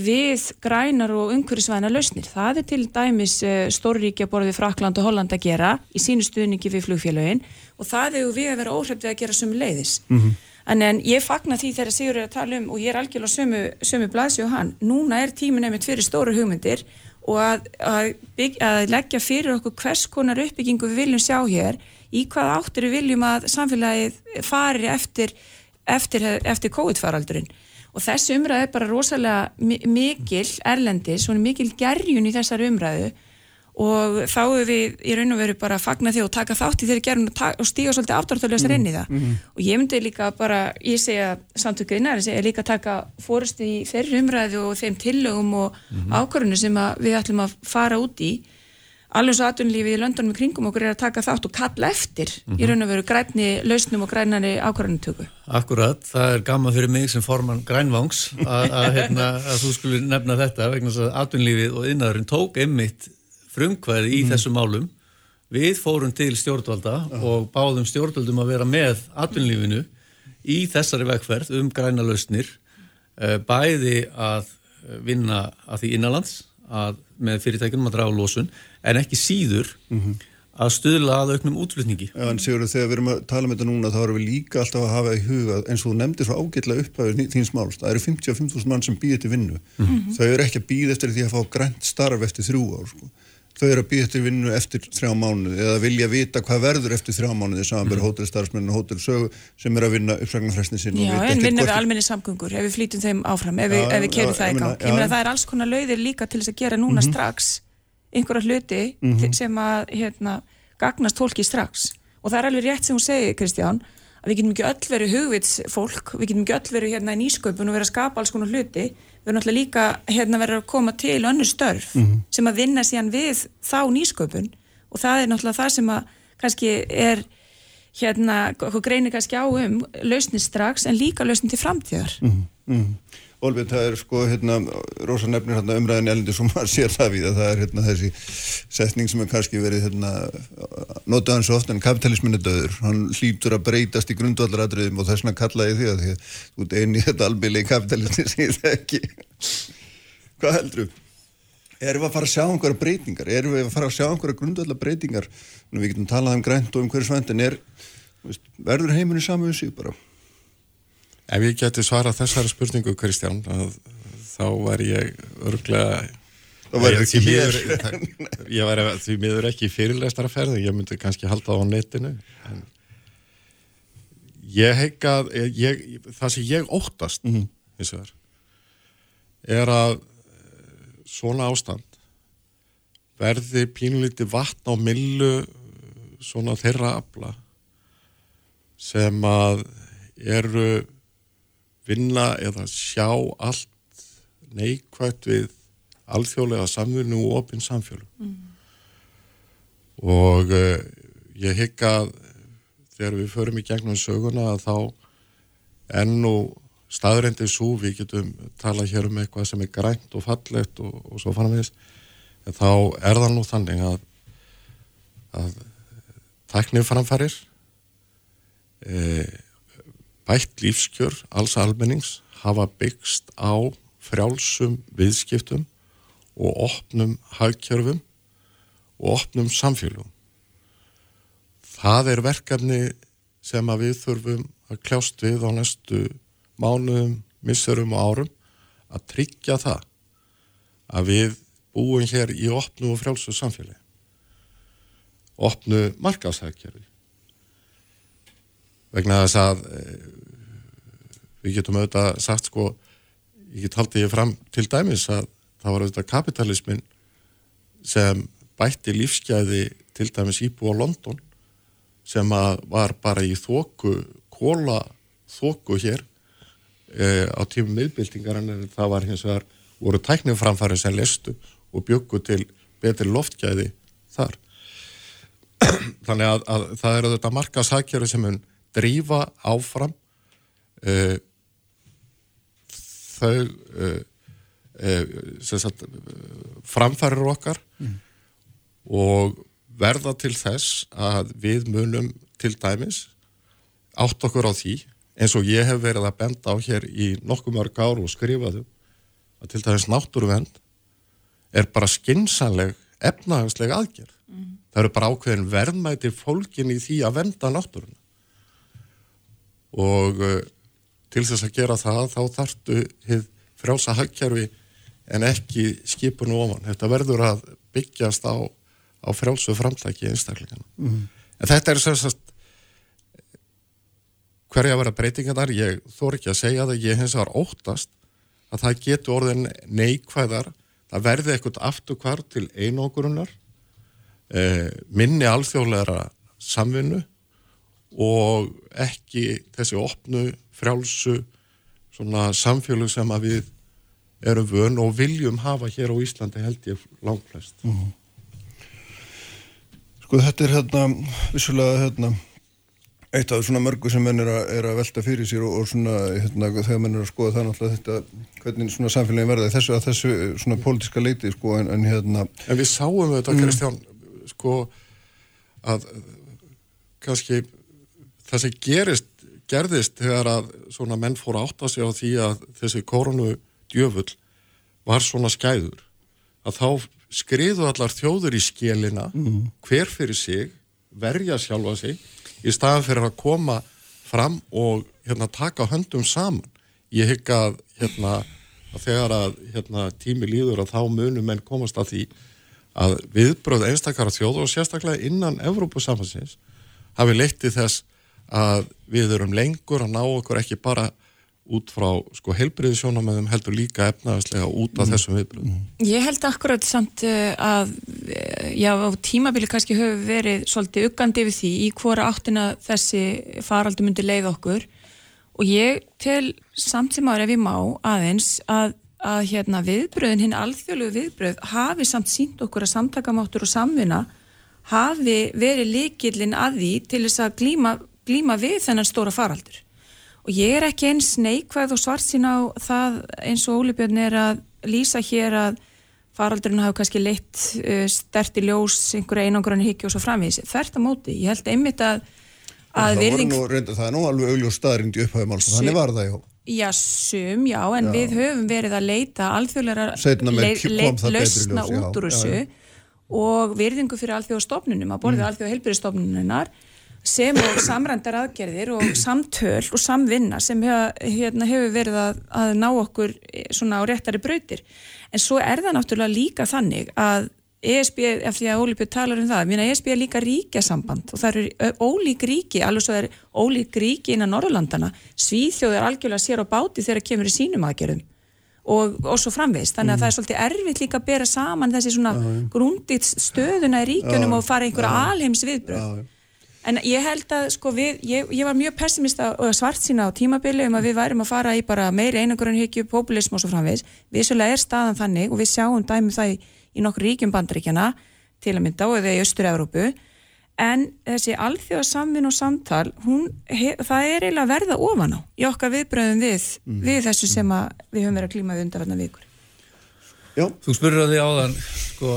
við grænar og umhverfisvæna lausnir. Það er til dæmis uh, stórríkja borðið Frakland og Holland að gera í sínu stuðningi við flugfélagin og það hefur við að vera óhrefðið að gera sömu leiðis. Mm -hmm. En ég fagnar því þegar Sigur er að tala um og ég er algjörlega sömu, sömu blæsi og hann. Núna er tímin einmitt fyrir stóru hugmyndir og að, að, bygg, að leggja fyrir okkur hvers konar uppbyggingu við viljum sjá hér í hvað áttur við viljum að samfélagið fari eftir, eftir, eftir COVID-faraldurinn og þessi umræðu er bara rosalega mikil erlendi, svona mikil gerjun í þessar umræðu og þá er við í raun og veru bara að fagna því og taka þátt í þeirri gerjun og, og stíga svolítið afdráttalösar mm. inn í það mm -hmm. og ég myndi líka bara, ég segja samtöku innar, ég segja líka taka fórust í þeirri umræðu og þeim tillögum og mm -hmm. ákvörðinu sem við ætlum að fara út í alveg svo aðunlífið í löndunum kringum okkur er að taka þátt og kalla eftir mm -hmm. í mhm. raun og veru græni lausnum og grænari ákvarðanutöku. Akkurat, það er gaman fyrir mig sem forman grænvangs að hérna, þú skulle nefna þetta vegna þess að aðunlífið og innæðurinn tók einmitt frumkvæði í mm. þessum málum. Við fórum til stjórnvalda uh. og báðum stjórnvaldum að vera með aðunlífinu í þessari vegferð um græna lausnir eh, bæði að vinna að því innanlands að með fyrirtækjum að draga lósun en ekki síður mm -hmm. að stuðla að auknum útflutningi. Já, en Sigurður, þegar við erum að tala um þetta núna þá erum við líka alltaf að hafa í huga eins og þú nefndir svo ágætlega upphæður þín smáls, það eru 55.000 mann sem býðir til vinnu. Mm -hmm. Þau eru ekki að býða eftir því að fá grænt starf eftir þrjú ár, sko. Þau eru að býða eftir vinnu eftir þrjá mánuði eða vilja vita hvað verður eftir þrjá mánuði samanverð mm. hótelstarfsmenn og hótelsögu sem eru að vinna uppsagnarfræstin sín. Já, en vinna við almenni samgöngur ef við flýtum þeim áfram, ef við, við kerum það í gang. Ég meina það er alls konar lauðir líka til þess að gera núna mm -hmm. strax einhverja hluti mm -hmm. sem að hérna, gagnast fólki strax og það er alveg rétt sem hún segi Kristján að við getum ekki öll verið hugvits fólk við getum ekki öll verið hérna í nýsköpun og verið að skapa alls konar hluti við erum alltaf líka hérna verið að koma til önnur störf mm -hmm. sem að vinna síðan við þá nýsköpun og það er náttúrulega það sem að kannski er hérna, hvað greinir kannski á um lausnir strax en líka lausnir til framtíðar mm -hmm. Olvið, það er sko, hérna, rosa nefnir hérna, umræðin elindi sem maður sér það við að það er hérna þessi setning sem er kannski verið hérna, notaðan svo oft en kapitalismin er döður, hann hlýtur að breytast í grundvallaradriðum og þess vegna kallaði því að því að þú ert eini þetta albili í kapitalismin sem það ekki hvað heldur erum við að fara að sjá einhverja breytingar? Erum við að fara að sjá einhverja grundvallar breytingar við getum talað um grænt og um hverju svend en er, verður sig bara Ef ég geti svarað þessari spurningu Kristján þá var ég örglega Það væri ekki mér. Ég væri því miður ekki fyrirlestaraferðu, ég myndi kannski halda það á netinu. En ég heika, ég, það sem ég óttast, mm -hmm. er að svona ástand verði pínlíti vatn á millu svona þeirra afla sem að eru vinna eða sjá allt neikvægt við alþjóðlega samfunnu og opinn samfjölu mm. og uh, ég hygga þegar við förum í gegnum söguna að þá enn og staðrændið svo við getum talað hér um eitthvað sem er grænt og fallegt og, og svo fannumist en þá er það nú þannig að að tæknið framfærir e, bætt lífskjör alls almennings hafa byggst á frjálsum viðskiptum og opnum hagkjörfum og opnum samfélagum. Það er verkefni sem við þurfum að kljást við á næstu mánuðum, missurum og árum að tryggja það að við búum hér í opnu og frjálsu samfélagi. Opnu markashagkjörfi. Vegna þess að e, við getum auðvitað sagt sko, ég get haldið ég fram til dæmis að það var auðvitað kapitalismin sem bætti lífsgæði til dæmis íbú á London sem var bara í þóku, kóla þóku hér e, á tímum miðbildingar en það var hins vegar voru tækniframfæri sem lestu og byggu til betri loftgæði þar. Þannig að, að það eru þetta marka sakjari sem mun drífa áfram e, þau Eh, sagt, framfærir okkar mm. og verða til þess að við munum til dæmis átt okkur á því eins og ég hef verið að benda á hér í nokkuð mörg ár og skrifaðu að til dæmis náttúruvend er bara skinsanleg efnahagsleg aðgerð. Mm. Það eru bara ákveðin verðmæti fólkin í því að venda náttúruna og uh, til þess að gera það þá þartu frjása hagkjærfi en ekki skipun og ofan. Þetta verður að byggjast á, á frjálsu framtæki einstaklingarna. Mm. En þetta er sérstast hverja að vera breytingar ég þór ekki að segja það, ég hins vegar óttast að það getur orðin neikvæðar, það verði eitthvað afturkvar til einókurunar eh, minni alþjóðleira samvinnu og ekki þessi opnu frjálsu svona samfélag sem að við erum vön og viljum hafa hér á Íslandi held ég langflest mm -hmm. Sko þetta er hérna vissulega hérna eitt af svona mörgu sem menn er að, er að velta fyrir sér og, og svona hérna þegar menn er að skoða það náttúrulega þetta hvernig svona samfélagin verða þessu að þessu svona pólitíska leiti sko en, en hérna En við sáum þetta mm. Kristján sko að kannski það sem gerist gerðist þegar að svona menn fór að segja á því að þessi koronu djöfull var svona skæður að þá skriðu allar þjóður í skjelina mm. hver fyrir sig verja sjálfa sig í staðan fyrir að koma fram og hérna, taka höndum saman ég hygg að, hérna, að þegar að hérna, tími líður að þá munum menn komast að því að viðbröð einstakara þjóður og sérstaklega innan Evrópusamhansins hafi leittið þess að við erum lengur að ná okkur ekki bara út frá sko heilbriðisjónamöðum heldur líka efnaðslega út af mm. þessum viðbröðum. Mm. Ég held akkurat samt eh, að eh, já, á tímabili kannski höfum verið svolítið uggandi við því í hvora áttina þessi faraldu myndi leið okkur og ég tel samt sem ára ef ég má aðeins að, að hérna viðbröðin, hinn alþjóðlegu viðbröð hafi samt sínt okkur að samtakamáttur og samvinna hafi verið líkillin að því til þess að glíma, glíma við þennan stóra faraldur. Og ég er ekki eins neikvæð og svart sín á það eins og Óli Björn er að lýsa hér að faraldurinn hafa kannski leitt uh, stert í ljós einhverja einangrann higgja og svo framvís þvert að móti, ég held einmitt að, að virðing... reynda, það er nú alveg augljós staðrind í upphæfum alls, þannig var það já. Já, sum, já, en já. við höfum verið að leita alþjóðlega lausna út úr þessu og virðingu fyrir alþjóðastofnunum að borðið mm. alþjóða helbyrjastofnununar sem og samrændar aðgerðir og samtöl og samvinna sem hef, hérna, hefur verið að, að ná okkur svona á réttari brautir. En svo er það náttúrulega líka þannig að ESB, eftir að Ólípið talar um það, mér að ESB er líka ríkjasamband og það eru ólík ríki, alveg svo er ólík ríki innan Norrlandana, Svíþjóð er algjörlega sér á báti þegar kemur í sínum aðgerðum og, og svo framvegist, þannig að mm. það er svolítið erfitt líka að bera saman þessi svona grúndit stöðuna í ríkjunum og fara einhverja alheims viðbröð. En ég held að sko við, ég, ég var mjög pessimista og svart sína á tímabili um að við værim að fara í bara meiri einangurinn populism og svo framvegis. Vissulega er staðan þannig og við sjáum dæmi það í í nokkur ríkjum bandaríkjana til að mynda og eða í Östur-Európu en þessi alþjóðasamvinn og samtal, hún, hef, það er eiginlega verða ofan á í okkar viðbröðum við, mm. við þessu sem við höfum verið að klíma við undarverðna vikur. Já. Þú spurur að því áðan, sko,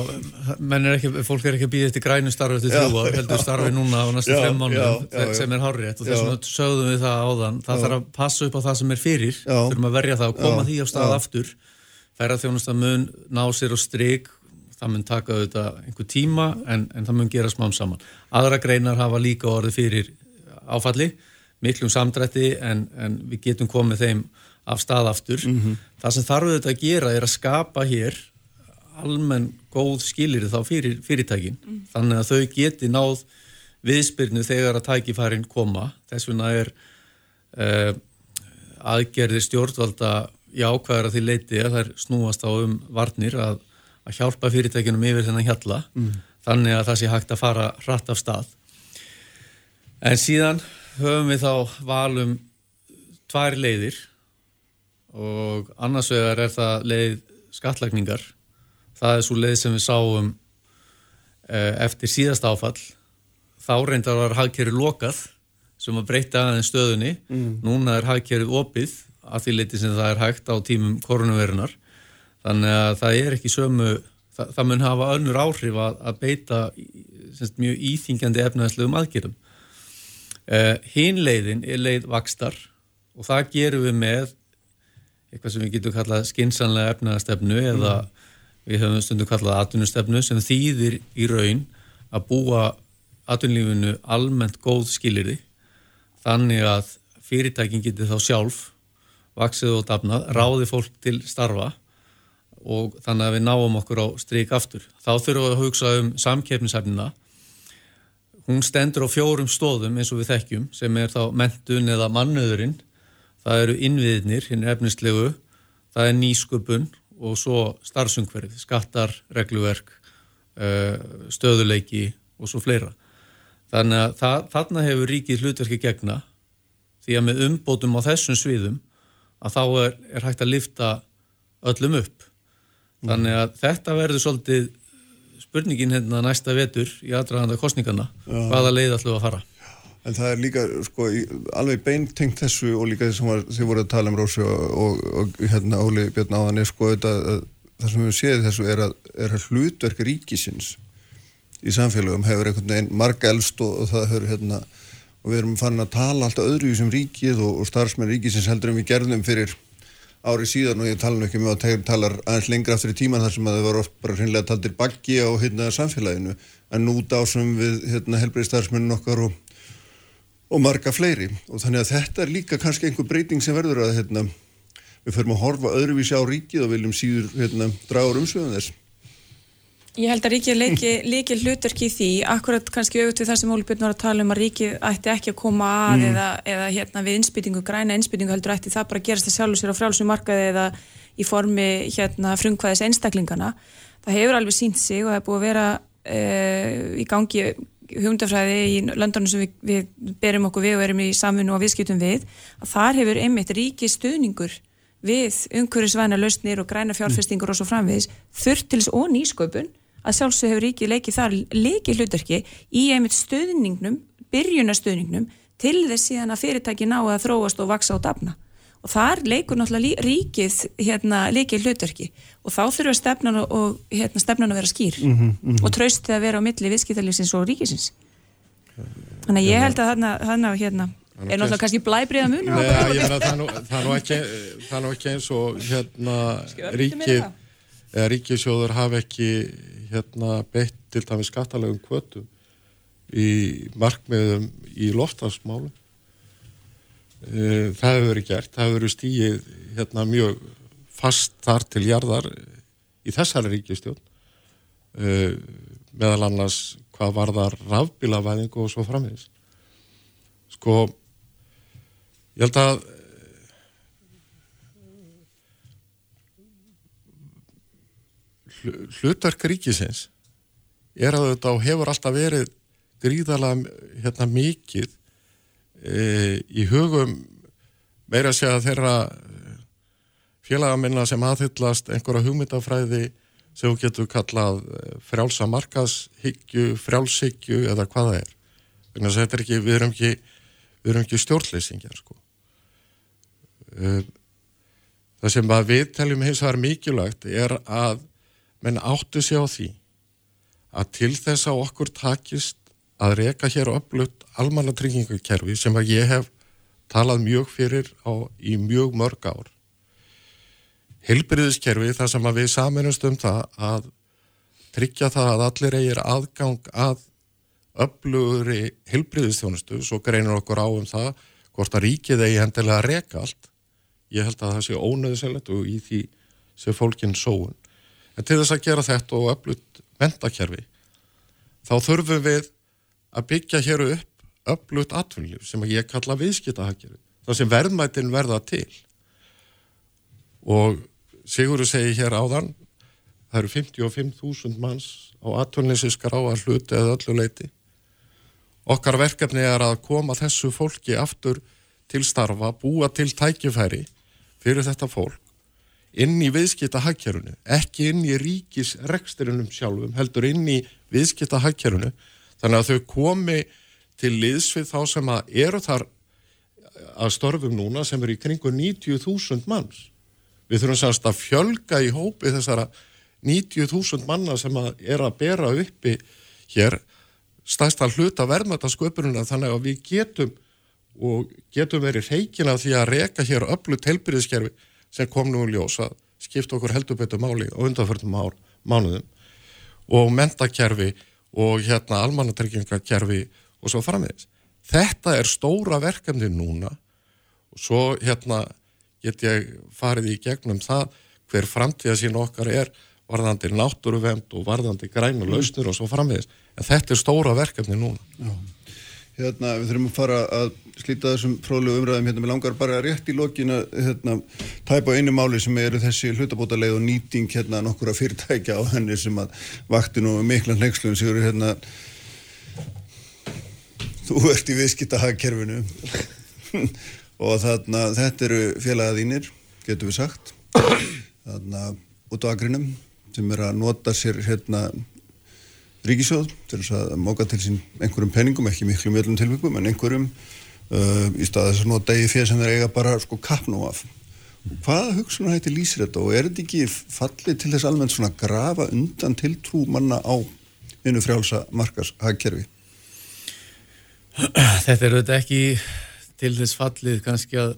er ekki, fólk er ekki að býða eftir grænu starfi eftir þrjú ár, heldur starfi núna á næstu fem mánu sem er hárétt og þess vegna sögðum við það áðan, það þarf að passa upp á það sem er fyrir, þurfum að verja það og koma því á stað aftur, færa þjónust að mun ná sér og stryk það mun taka auðvitað einhver tíma en, en það mun gera smám saman. Aðra greinar hafa líka orði fyrir áfalli, miklum samdrætti en, en við getum komið þeim af staðaftur. Mm -hmm. Það sem þarf auðvitað að gera er að skapa hér almenn góð skilir þá fyrir fyrirtækin. Mm. Þannig að þau geti náð viðspyrnu þegar að tækifærin koma. Þess vegna er uh, aðgerði stjórnvalda jákvæðar að því leiti að þær snúast á um varnir að að hjálpa fyrirtækinum yfir þennan hjalla mm. þannig að það sé hægt að fara hratt af stað en síðan höfum við þá valum tvær leiðir og annars vegar er það leið skattlagningar. Það er svo leið sem við sáum eh, eftir síðast áfall. Þá reyndar var hagkerri lokað sem að breyta aðeins stöðunni. Mm. núna er hagkerrið opið að því leiti sem það er hægt á tímum koronavirunar þannig að það er ekki sömu það, það mun hafa önnur áhrif að, að beita semst, mjög íþingjandi efnaðslegum aðgjörum uh, hinn leiðin er leið vakstar og það gerum við með eitthvað sem við getum kallað skinsanlega efnaðastefnu mm. eða við höfum stundum kallað atvinnustefnu sem þýðir í raun að búa atvinnlífinu almennt góð skilirði þannig að fyrirtækin getur þá sjálf vaksið og dafnað, ráði fólk til starfa og þannig að við náum okkur á stryk aftur. Þá þurfum við að hugsa um samkeppnisæfnina. Hún stendur á fjórum stóðum eins og við þekkjum sem er þá mentun eða mannöðurinn. Það eru innviðnir, hinn efnislegu, það er nýsköpun og svo starfsungverð, skattar, regluverk, eh, stöðuleiki og svo fleira. Þannig að það, þarna hefur ríkið hlutverki gegna því að með umbótum á þessum sviðum að þá er, er hægt að lifta öllum upp þannig að þetta verður svolítið spurningin hérna næsta vetur í aðdraðanda kostningarna, Já. hvaða leið ætlum að fara En það er líka sko, alveg beintengt þessu og líka þess að þið voru að tala um Rósi og, og, og hérna Óli Björn áðan er sko þetta, það sem við séum þessu er að, er að hlutverk ríkisins í samfélagum hefur einhvern veginn marga elst og, og það hefur hérna og við erum fann að tala alltaf öðru í sem ríkið og starfsmenn ríkisins heldur en við gerðum fyrir árið síðan og ég tala nú ekki með að tala aðeins lengra aftur í tíman þar sem að það var oft bara hreinlega taldir baggi á hérna, samfélaginu. En nú dásum við hérna, helbreyðstarfsmennin okkar og, og marga fleiri og þannig að þetta er líka kannski einhver breyting sem verður að hérna, við förum að horfa öðruvísi á ríkið og viljum síður hérna, draga umsöðum þess Ég held að ríkið leiki, leiki hlutverki í því, akkurat kannski auðvitað við það sem Óli Björn var að tala um að ríkið ætti ekki að koma að mm. eða, eða hérna, við innspýtingu, græna innspýtingu heldur ætti það bara að gerast það sjálfur sér á frjálsum markaði eða í formi hérna, frumkvæðis einstaklingana. Það hefur alveg sínt sig og það er búið að vera e, í gangi hugundafræði í löndunum sem við, við berum okkur við og erum í samfunnu og viðskiptum við, að þar hefur einmitt ríkið stuðningur við umhverjusvæna lausnir og græna fjárfestingur og svo framviðis þurftils og nýsköpun. Að sjálfsög hefur ríkið leikið þar leikið hlutarki í einmitt stöðningnum, byrjunastöðningnum til þess síðan að fyrirtæki ná að þróast og vaksa á dafna og þar leikur náttúrulega ríkið hérna, leikið hlutarki og þá þurfa stefnan og hérna, stefnan að vera skýr. Mm -hmm, mm -hmm. og traustið að vera á milli viðskiptalífsins og ríkisins. Þannig að ég held að þarna hérna er náttúrulega kannski blæbriða mun Nei, ja, það er nú ekki eins og hérna ríkið eða ríkisjóður hafi ekki hérna beitt til dæmi skattalegum kvötum í markmiðum í loftasmálu það hefur verið gert. Það hefur verið stíið hérna mjög fast þar til jarðar í þessari ríkistjón meðal annars hvað var það rafbílavæðingu og svo framins sko ég held að hlutverk ríkisins er að þetta hefur alltaf verið gríðalega hérna, mikið e, í hugum meira að segja þeirra félagaminna sem aðhyllast einhverja hugmyndafræði sem þú getur kallað e, frjálsa markashyggju, frjálshyggju eða hvaða er. Er ekki, við erum ekki, ekki stjórnleysingjar sko. E, það sem við teljum hins vegar mikilvægt er að menn áttu sig á því að til þess að okkur takist að reyka hér upplutt almanna tryggingakerfi sem að ég hef talað mjög fyrir á, í mjög mörg ár. Hilbriðiskerfi þar sem að við saminumst um það að tryggja það að allir eigir aðgang að uppluguri hilbriðistjónustu, svo greinur okkur á um það hvort að ríkið eigi hendilega að reyka allt. Ég held að það sé ónöðiselegt og í því sé fólkinn sóun. En til þess að gera þetta og upplut mentakerfi, þá þurfum við að byggja hér upp upplut atvinnlíf sem ég kalla viðskiptahagkerfi, þar sem verðmættin verða til. Og Sigurður segi hér áðan, það eru 55.000 manns á atvinnlýsiskar á að hluti eða öllu leiti. Okkar verkefni er að koma þessu fólki aftur til starfa, búa til tækifæri fyrir þetta fólk inn í viðskipta hagkerfunu, ekki inn í ríkisreksturinnum sjálfum, heldur inn í viðskipta hagkerfunu, þannig að þau komi til liðsvið þá sem að eru þar að störfum núna sem eru í kringu 90.000 manns. Við þurfum sannst að fjölga í hópi þessara 90.000 manna sem að er að bera uppi hér stæðst að hluta verðmættasköpununa þannig að við getum og getum verið reygin af því að reka hér öllu telbyrðiskerfi sem kom nú í ljós að skipta okkur heldur betur máli á undanförnum mánuðum og mentakerfi og hérna almannatryggingakerfi og svo framvegis. Þetta er stóra verkefni núna og svo hérna get ég farið í gegnum það hver framtíða sín okkar er varðandi náttúruvend og varðandi græna lausnur og svo framvegis. En þetta er stóra verkefni núna. Já. Hérna, við þurfum að fara að slíta þessum fróðlegu umræðum, hérna, við langar bara rétt í lokinu hérna, tæpa einu máli sem eru þessi hlutabótaleið og nýting hérna nokkura fyrirtækja á henni sem að vakti nú miklan hlengslun sigur hérna. Þú ert í viðskiptahagkerfinu. Og þarna þetta eru félagaðínir, getur við sagt. Þarna út á agrinum sem er að nota sér hérna ríkisjóð til þess að móka til sín einhverjum penningum, ekki miklu mjöldum tilvíkum en einhverjum uh, í stað þess að nota degi fyrir sem þeir eiga bara sko kappnú af. Hvaða hugsunar hætti lýsir þetta og er þetta ekki fallið til þess almennt svona grafa undan tiltrú manna á einu frjálsa markas hagkerfi? Þetta er auðvitað ekki til þess fallið kannski að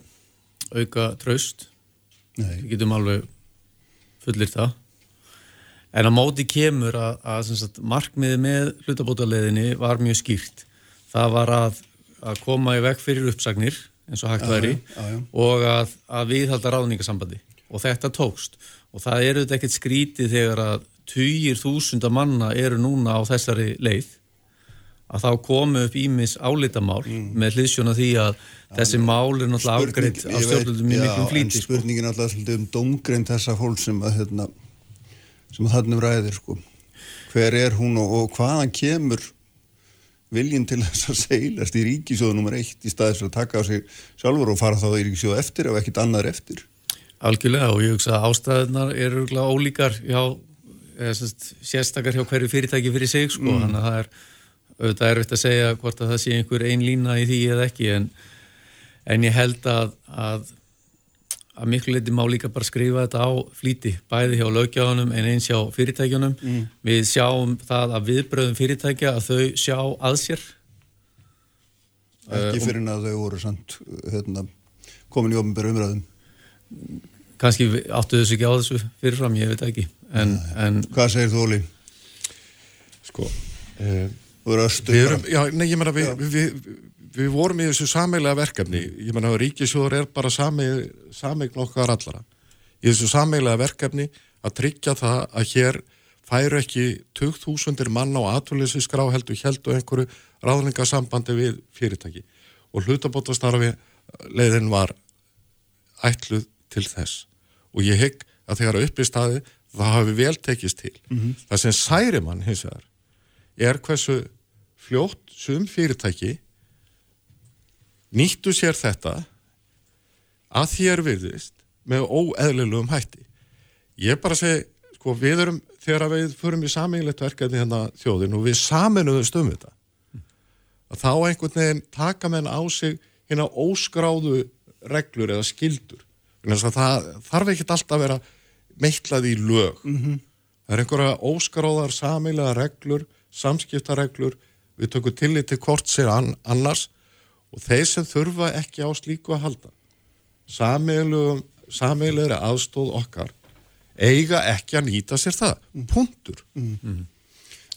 auka traust. Nei. Við getum alveg fullir það. En á móti kemur að, að sagt, markmiði með hlutabótaleðinni var mjög skýrt. Það var að, að koma í veg fyrir uppsagnir eins og hægt væri og að, að viðhalda ráðningasambandi og þetta tókst og það eru þetta ekkert skrítið þegar að týjir þúsunda manna eru núna á þessari leið að þá komu upp ímis álitamál mm. með hliðsjóna því að ja, þessi mál er náttúrulega afgreitt á stjórnaldum í miklum flíti. Sko. spurningin er alltaf um domgrein þessa fólk sem að hérna sem þannum ræðir sko. hver er hún og, og hvaðan kemur viljinn til þess að seilast í ríkisjóðu nummer eitt í staðis að taka á sig sjálfur og fara þá í ríkisjóðu eftir ef ekkit annar eftir Algjörlega og ég hugsa að ástæðunar eru ólíkar hjá sérstakar hjá hverju fyrirtæki fyrir sig sko, mm. þannig að það er auðvitað erfitt að segja hvort að það sé einhver ein lína í því eða ekki en, en ég held að, að að miklu leiti má líka bara skrifa þetta á flíti, bæði hjá lögjáðunum en eins hjá fyrirtækjunum. Mm. Við sjáum það að viðbröðum fyrirtækja að þau sjá að sér. Ekki fyrir en að þau voru samt hérna, komin í ofnbæru umræðum. Kanski áttu þessu ekki á þessu fyrirfram, ég veit ekki. En, ja, en, Hvað segir þú, Óli? Sko, uh, þú eru östu. Já, nei, ég menna við, við, við við vorum í þessu sameilega verkefni, ég menna að Ríkisjóður er bara sameign okkar allara, í þessu sameilega verkefni að tryggja það að hér færu ekki 2000 mann á atvinnleysi skrá heldur heldur einhverju ráðningasambandi við fyrirtæki og hlutabótastarfi leiðin var ætluð til þess og ég hygg að þegar upp í staði það hafi vel tekist til. Mm -hmm. Það sem særi mann hins vegar er hversu fljótt sum fyrirtæki nýttu sér þetta að þér virðist með óeðlilegum hætti. Ég bara segi, sko, við erum, þegar við förum í sameinlegt verkefni hérna þjóðin og við saminuðum stöðum þetta, að þá einhvern veginn taka menn á sig hérna óskráðu reglur eða skildur. Það þarf ekki alltaf að vera meitlað í lög. Mm -hmm. Það er einhverja óskráðar sameilega reglur, samskiptareglur, við tökum tillit til hvort sér an, annars og þeir sem þurfa ekki á slíku að halda sameilegri aðstóð okkar eiga ekki að nýta sér það. Mm. punktur. Mm. Mm.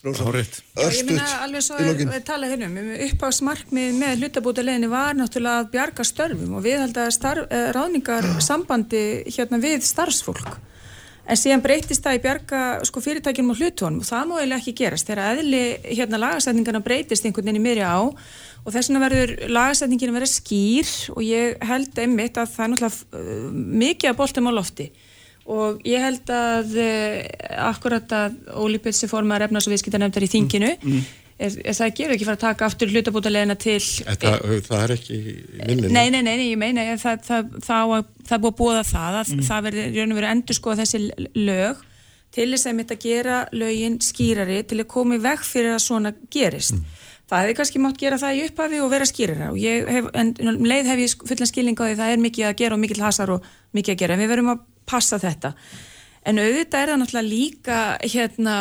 Ég minna alveg svo að tala hérna um uppásmarkmið með hlutabútaleginni var náttúrulega að bjarga störfum og við held að starf, eh, ráðningar sambandi hérna við starfsfólk. En síðan breytist það í bjarga sko, fyrirtækjum og hlutónum og það má eiginlega ekki gerast. Þegar eðli hérna lagasætningarna breytist einhvern veginn í mér á og þess vegna verður lagasætningin að vera skýr og ég held einmitt að það er náttúrulega uh, mikið að boltum á lofti og ég held að eh, akkurat að Óli Petsi formar efnars og viðskiptarnefndar í þinginu mm, mm. Er, er það er ekki fara að taka aftur hlutabútalegina til Þetta, e, það er ekki vinninu Nei, nei, nei, ég meina það, það, það, það búið að búa það að mm. það verður raun og verið endur sko þessi lög til þess að mitt að gera lögin skýrari til að koma í veg fyrir að svona gerist mm. Það hefði kannski mátt gera það í upphafi og vera skýrara. Og ég hef, en um leið hef ég fullan skilning á því það er mikið að gera og mikið hasar og mikið að gera. En við verum að passa þetta. En auðvitað er það náttúrulega líka hérna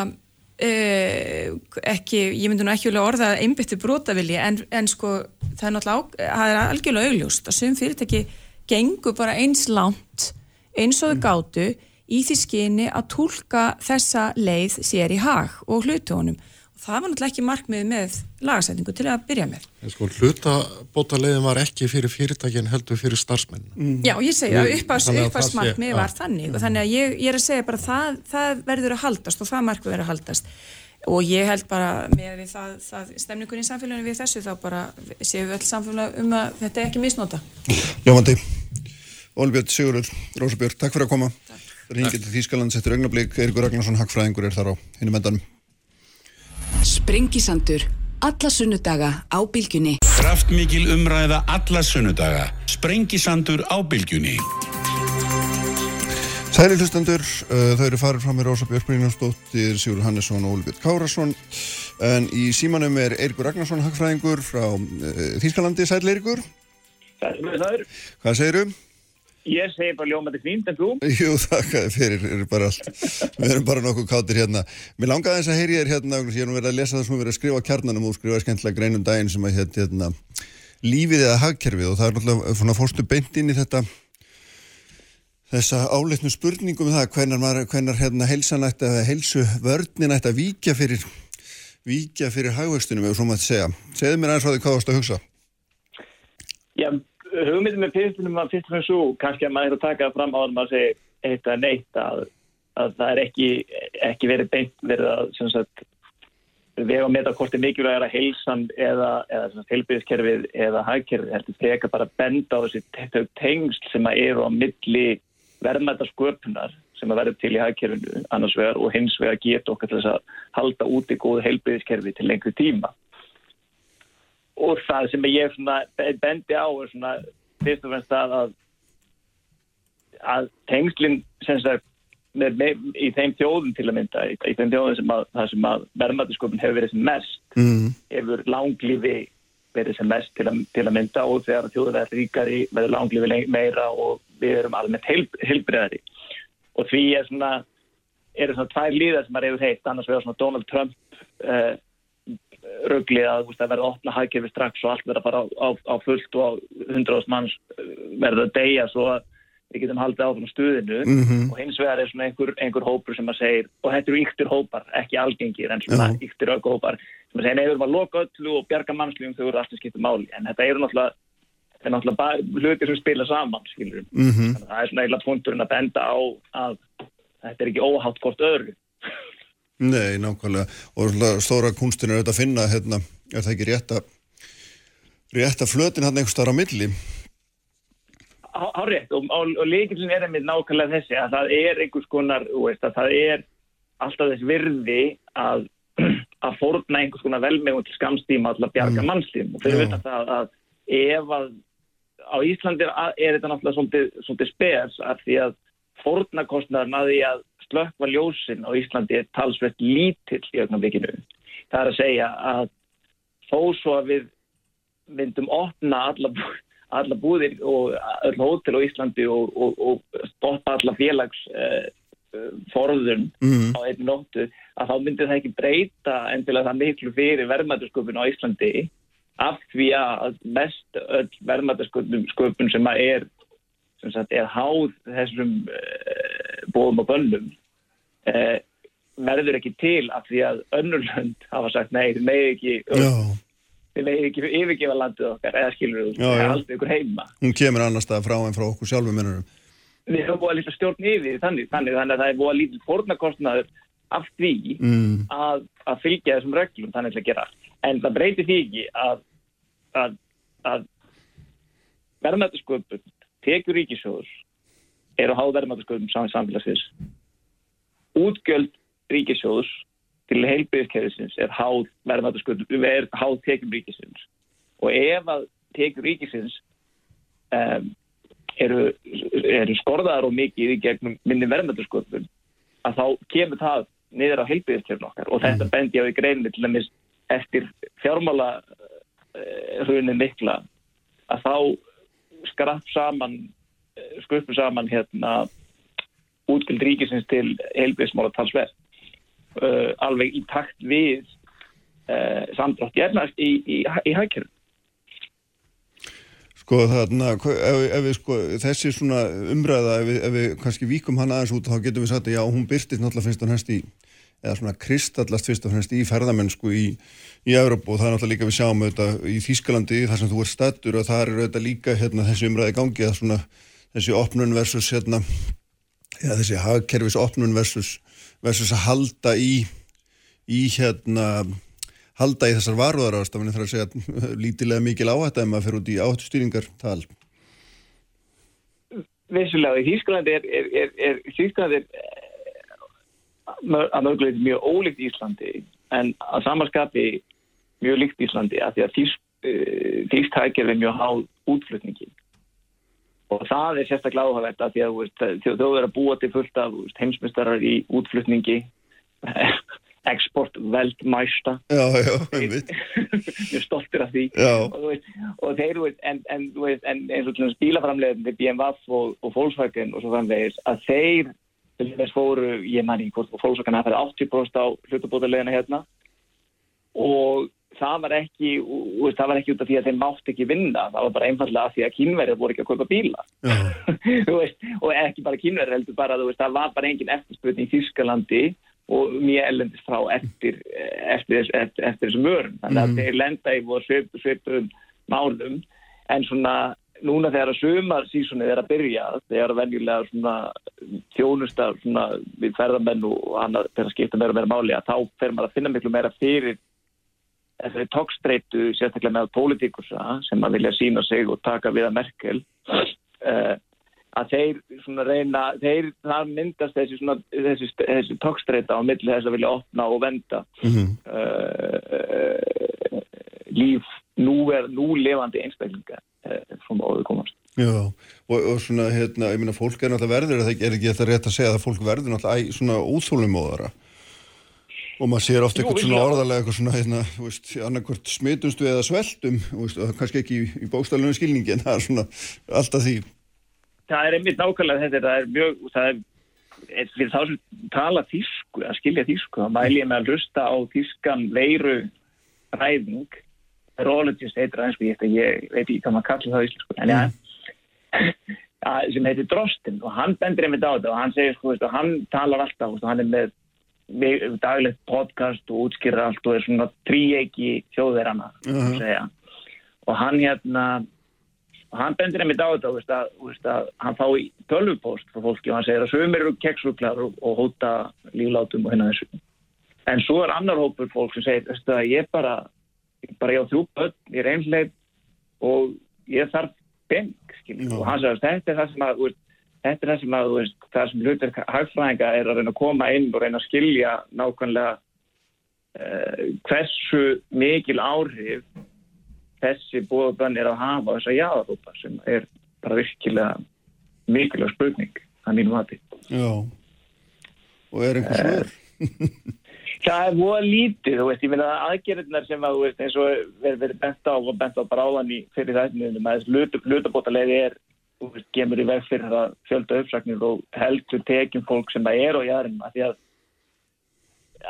uh, ekki, ég myndi nú ekki orða einbyttu brotavilji en, en sko það er náttúrulega það er algjörlega augljóst að sum fyrirtæki gengur bara eins langt eins og þau gátu í því skyni að tólka þessa leið sér í hag og hlutu honum það var náttúrulega ekki markmið með lagasætingu til að byrja með. Sko, hlutabótaleiðin var ekki fyrir fyrirtækin heldur fyrir starfsmenn. Mm. Já, ég segja að uppast markmið var þannig og þannig að ég, ég er að segja bara það, það verður að haldast og það markmið verður að haldast og ég held bara með það, það stemningun í samfélaginu við þessu þá bara séum við öll samfélag um að þetta er ekki misnóta. Jómandi, Olbjörn Sigurður, Rósabjörn, takk fyrir að koma. Það hingið til Þýskaland, settur augnablík, Eirikur Ragnarsson, Hagfræðingur er þar á hinn Sprengisandur. Alla sunnudaga á bylgjunni. Kraftmikil umræða alla sunnudaga. Sprengisandur á bylgjunni. Sæli hlustandur, uh, þau eru farið fram með Rósa Björk Brynjarsdóttir, Sigur Hannesson og Olbjörn Kárasson. En í símanum er Eirikur Ragnarsson, hagfræðingur frá uh, Þýskalandi. Sæli Eirikur. Sæli með þaður. Hvað segirum? Ég segi bara ljómandi fínt, en þú? Jú, þakka fyrir, er bara allt. Við erum bara nokkuð káttir hérna. Mér langaði þess að heyri þér hérna, ég er nú verið að lesa það sem við verið að skrifa kjarnanum og skrifa skemmtilega greinum daginn sem að hérna, lífið eða hagkerfið og það er náttúrulega fórstu beint inn í þetta þessa áleitnu spurningum um það hvernar, hvernar hérna helsanætt eða helsu vörninn ætti að víkja fyrir víkja fyrir hagvöxtunum, ef svo maður segja. Segðu mér aðeins hvað þið káðast að hugsa. Já, hugmyndin með fyrstunum var fyrst og fremst svo kannski að maður er að taka fram á að maður segi eitt að neitt að, að það er ekki, ekki verið beint verið að sagt, vega að meta hvort er mikilvæg að heilsan eða, eða heilbyrðiskerfið eða hagkerfið heldur freka bara að benda á þessi tengsl sem að eru á milli verðmætasköpunar sem að verður til í hagkerfinu annars vegar og hins vegar geta okkar til þess að halda út í góð heilbyrðiskerfi til lengri tíma og það sem ég bendi á er svona fyrst og fremst að að tengslinn sagt, með, með, í þeim þjóðum til að mynda í, í þeim þjóðum sem að, að verðmættisköpun hefur verið sem mest mm. hefur langlífi verið sem mest til að, til að mynda og þegar þjóður verður ríkari verður langlífi meira og við erum almennt heilbreyðari og því er svona eru svona tvær líðar sem maður hefur heitt annars vegar svona Donald Trump uh, ruggli að það verða opna hagkerfi strax og allt verða bara á, á, á fullt og á hundraðast manns eh, verða að deyja svo að við getum haldið áfram stuðinu. Mm -hmm. og hins vegar er svona einhver, einhver hópur sem að segir, og þetta eru yktur hópar, ekki algengir en svona Já. yktur ögg hópar sem að segja, nei, við erum að loka öllu og bjarga mannslífum þau eru alltaf skiptum máli, en þetta eru náttúrulega þetta er náttúrulega bara hlutir sem spila saman þannig að það er svona eiginlega punkturinn að benda á að þetta er ekki óhátt hvort öðru Nei, nákvæmlega. Og stóra kunstin er auðvitað að finna, hérna, er það ekki rétt að, rétt að flötin hann einhver starf á milli? Hárið, og, og, og líkilsin er einmitt nákvæmlega þessi að það er einhvers konar, veist, að það er alltaf þess virði að, að fórna einhvers konar velmegum til skamstíma alltaf bjarga Mm. mannslífum og fyrir veit það að ef að á Íslandi er, er þetta náttúrulega svolítið, spes af því að fórnakostnaðurinn að því að slökkva ljósin á Íslandi er talsvert lítill í augnablikinu. Það er að segja að þó svo að við myndum opna alla, alla búðir og öll hótel á Íslandi og, og, og stoppa alla félags uh, forðun Mm. á einn nóttu að þá myndi það ekki breyta endilega það miklu fyrir verðmætasköpun á Íslandi af því að mest öll verðmætasköpun sköpun sem að er sem sagt, er háð þessum uh, bóðum og bönnum uh, verður ekki til af því að önnurlönd hafa sagt nei, þið megið ekki þið megið ekki yfirgefa landið okkar eða skilur þú, Já, já. haldið ykkur heima hún kemur annars stað frá en frá okkur sjálfum minnurum. við höfum búið að lítið stjórn yfir þannig, þannig, þannig að það er búið að lítið fórnarkostnaður af því Mm. að, að fylgja þessum reglum þannig að gera. En það breytir því ekki að, að, að verðmættasköpun, tekjur ríkisjóður eru háð verðmættasköpun saman samfélagsins. Útgjöld ríkisjóðs til heilbyrðiskerfisins er háð verðmættasköpun, er háð tekjum ríkisins. Og ef að tekjur ríkisins um, eru, eru skorðaðar og mikið í gegnum minni verðmættasköpun að þá kemur það niður á heilbyrðiskerfin okkar og þetta bendi ég á í greinni til dæmis eftir fjármála uh, hrunin mikla að þá skrapp saman eh, skruppu saman hérna útgjöld ríkisins til heilbyrðismála talsverð uh, alveg í takt við uh, samdrátt í, í, í, í hagkerfum Sko þarna, ef, ef við sko, þessi svona umræða, ef við, ef við kannski víkum hann aðeins út, þá getum við sagt að já, hún byrtist náttúrulega fyrst og fremst í, eða svona kristallast fyrst og fremst í ferðamennsku í, í Európa og það er náttúrulega líka við sjáum auðvitað í Þýskalandi, þar sem þú ert stattur og það er auðvitað líka hérna þessi umræði gangi að svona þessi opnun versus hérna, já þessi hagkerfis opnun versus, versus að halda í, í hérna, halda í þessar varúðarástafinni þarf að segja lítilega mikil áhætta ef maður fer út í áhættustýringar tal. vissulega í Þýskalandi er, er, er, er eh, að mörguleiti mjög ólíkt Íslandi en að samanskapi mjög líkt Íslandi að því að Þýsk tækir er mjög háð útflutningi og það er sérstaklega áhugavert að því að þau eru að búa til fullt af heimsmyndstarar í útflutningi export veldmæsta. Já, já, einmitt. mjög stoltir af því. Og, veist, og þeir veist, en, en, veist, en eins og bílaframlegðandi BMW og, og Volkswagen og svo framvegis að þeir fóru, ég man ekki hvort Volkswagen hafa farið 80% á hlutabóðarlegina hérna og það var ekki veist, það var ekki út af því að þeir mátt ekki vinna það var bara einfallega því að kínverðir voru ekki að kaupa bíla veist, og ekki bara kínverðir heldur bara veist, það var bara engin eftirspurning í Þýskalandi og mjög ellendist frá eftir, eftir, eftir, eftir, eftir þessum vörum. Þannig að Mhm. þeir lenda í voru svip, svipum málum en svona núna þegar að sumar sísonið er að byrja þegar venjulega svona þjónusta svona við ferðamenn og þegar að skipta meira og meira máli að þá fer maður að finna miklu meira fyrir þessari tókstreitu sérstaklega með pólitíkusa sem að vilja sína sig og taka við að Merkel. Uh, að þeir svona reyna þeir, það myndast þessi svona þessi, þessi tókstreita á milli þess að vilja opna og venda. Mhm. uh, líf núver, núlefandi einstaklinga uh, svona óður komast. Já, og, og svona, hérna, ég meina, fólk er náttúrulega verður, er ekki- er þetta rétt að segja að fólk verður náttúrulega svona óþólumóðara og maður sér ofta eitthvað svona orðalega eitthvað svona, hérna, þú veist, annarkvort smitumstu eða sveltum, þú veist, og kannski ekki í, í bókstælunum skilningi, en það er svona alltaf því. það er einmitt nákvæmlega þetta það er mjög það er, er fyrir þá sem tala þýsku að skilja þýsku, þá mæli ég með að hlusta á þýskan veiru ræðing. Virologist heitir það eins og ég, ég veit ekki hvað maður kallar það í íslensku en já að, sem heitir Drostin og hann bendir einmitt á þetta og hann segir sko, veist, og hann talar alltaf, og hann er með við- daglegt podcast og útskýrar allt og er svona tríeiki þjóðverana uh segja. Og hann hérna og hann bendir einmitt á þetta veist, að, veist, að hann fái tölvupóst frá fólki og hann segir að sömur eru keksruglar og, og hóta líflátum og hérna þessu. En svo er annar hópur fólk sem segir veistu, að ég bara ég bara ég á þrjú börn, ég er einsleip og ég þarf beng og hann sagði að þetta er það sem að veist, þetta er það sem að þú veist, það sem hlutur hagfræðinga er að reyna að koma inn og reyna að skilja nákvæmlega uh, hversu mikil áhrif þessi bóðabönn er að hafa þessa jáðarhópa sem er bara virkilega mikilvæg spurning að mínum mati. Já. Og er einhver svör? Það er voða lítið, þú veist, ég finna að aðgerðnar sem að, þú veist, eins og verður bent á og bent á bara áðan í fyrir þættinum að þessi hlutabótalegi er, þú veist, gemur í veg fyrir að fjölda uppsaknir og heldur tekjum fólk sem það er á jæðrinum að því að,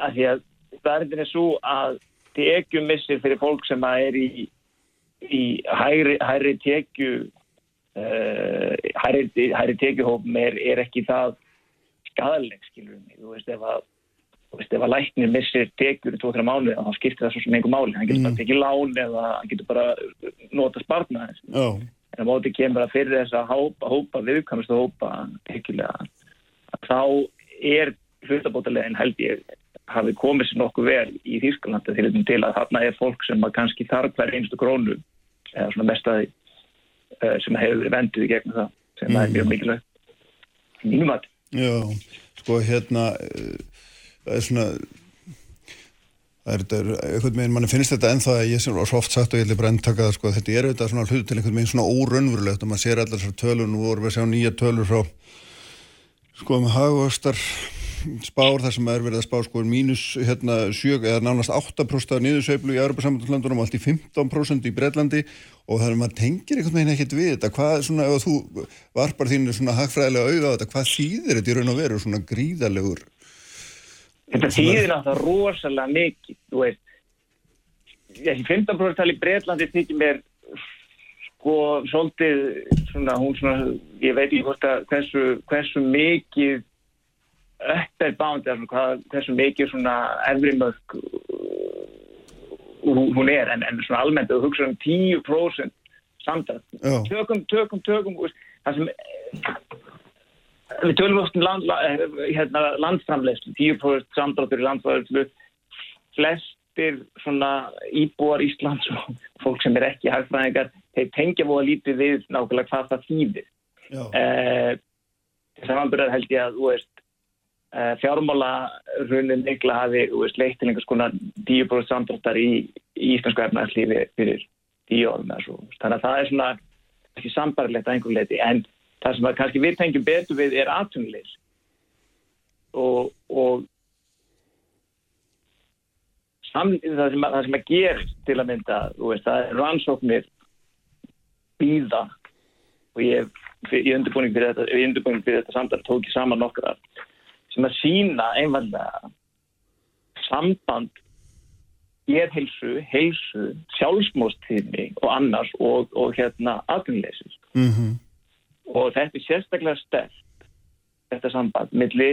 að því að staðrindin er svo að tekjum missir fyrir fólk sem það er í, í hæri, hæri tekju uh, hæri, hæri tekjuhófum er, er ekki það skadaleg, skilur mig, þú veist, ef að þú veist, ef að læknir missir tekjur í 2-3 mánu, þá skiptir það svo sem einhver máli. Hann getur bara tekið lán eða hann getur bara nota spartna þess Já. En á móti kemur að fyrir þess að hópa, hópa viðkvæmast að hópa tekjulega að þá er hlutabótalegin held ég hafi komið sér nokkuð vel í Þýskalandi til, til að þarna er fólk sem kannski þarf hver einstu krónu eða svona mest að því sem hefur verið venduð í gegnum það sem mm. er mjög mikilvægt mínum að Já, sko hérna uh, það er svona er einhvern veginn, mann finnst þetta ennþá að ég sem var svo oft sagt og ég ætla bara enn taka það sko, þetta er auðvitað svona hlut til einhvern veginn svona órönnverulegt og maður sér allar þessar tölur, nú vorum við að sjá nýja tölur frá sko með hagvastar spár þar sem er verið að spá sko mínus hérna sjög eða nánast 8% af niðursveiflu í Európa-sambandslandunum og allt í 15% í Breitlandi og þar maður tengir einhvern veginn ekkert við þetta. Hvað svona, ef þú varpar þínu svona hagfræðilega auða á þetta, hvað þýðir þetta í raun og veru svona gríðalegur Þetta þýðir náttúrulega rosalega mikið, þú veist, þessi 15% tali Breitlandi þykir mér sko svolítið svona, hún svona, ég veit ekki hvort að hversu, hversu mikið upp er bánd, eða hvað, hversu mikið svona efrimörk hún er, en, en svona almennt, þú hugsa um 10% samtætt, tökum, tökum, tökum, það sem við tölum oft um land, hérna, landframlegslu, 10% samdráttur í landframlegslu, flestir íbúar Íslands og fólk sem er ekki hagfræðingar, þeir tengja búið að lítið við nákvæmlega hvað það þýðir. Eh, vanburðar held ég að, veist, eh, fjármála runin mikla hafi, leitt til einhvers konar 10% samdráttar í, í íslensku efnarslífi fyrir 10 árum eða svo. Þannig að það er svona ekki sambarlegt að einhver leiti, en það sem kannski við tengjum betur við er atvinnulegs og, og sam, það, það sem að gerist til að mynda, veist, það er rannsóknir býða og ég í undirbúning fyrir þetta, í undirbúning fyrir þetta samtal tók ég saman nokkrar sem að sína einfallega samband gerheilsu, heilsu, sjálfsmóstíðni og annars og, og hérna atvinnuleysis. Mm -hmm. Og þetta er sérstaklega stert þetta samband milli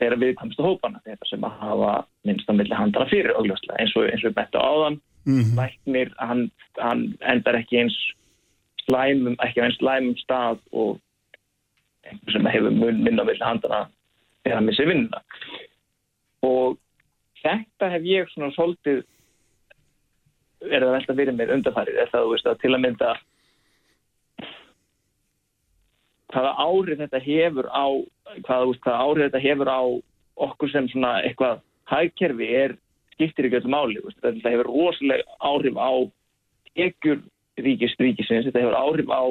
þeirra viðkvæmstu hópana þetta sem að hafa minnst á milli handana fyrir augljóslega eins og, eins og betta áðan mm -hmm. læknir, hann, hann endar ekki eins slæmum, ekki eins slæmum stað og einhver sem hefur mun minna milli handana þegar hann missi vinna og þetta hef ég svona svolítið er það velta fyrir mér undarfærið það, þú veist, að til að mynda hvaða árið þetta hefur á hvaða, veist, hvaða árið þetta hefur á okkur sem svona eitthvað hægkerfi er skiptir öllu máli veist, þetta hefur rosalega áhrif á ekkur ríkis ríkisins þetta hefur áhrif á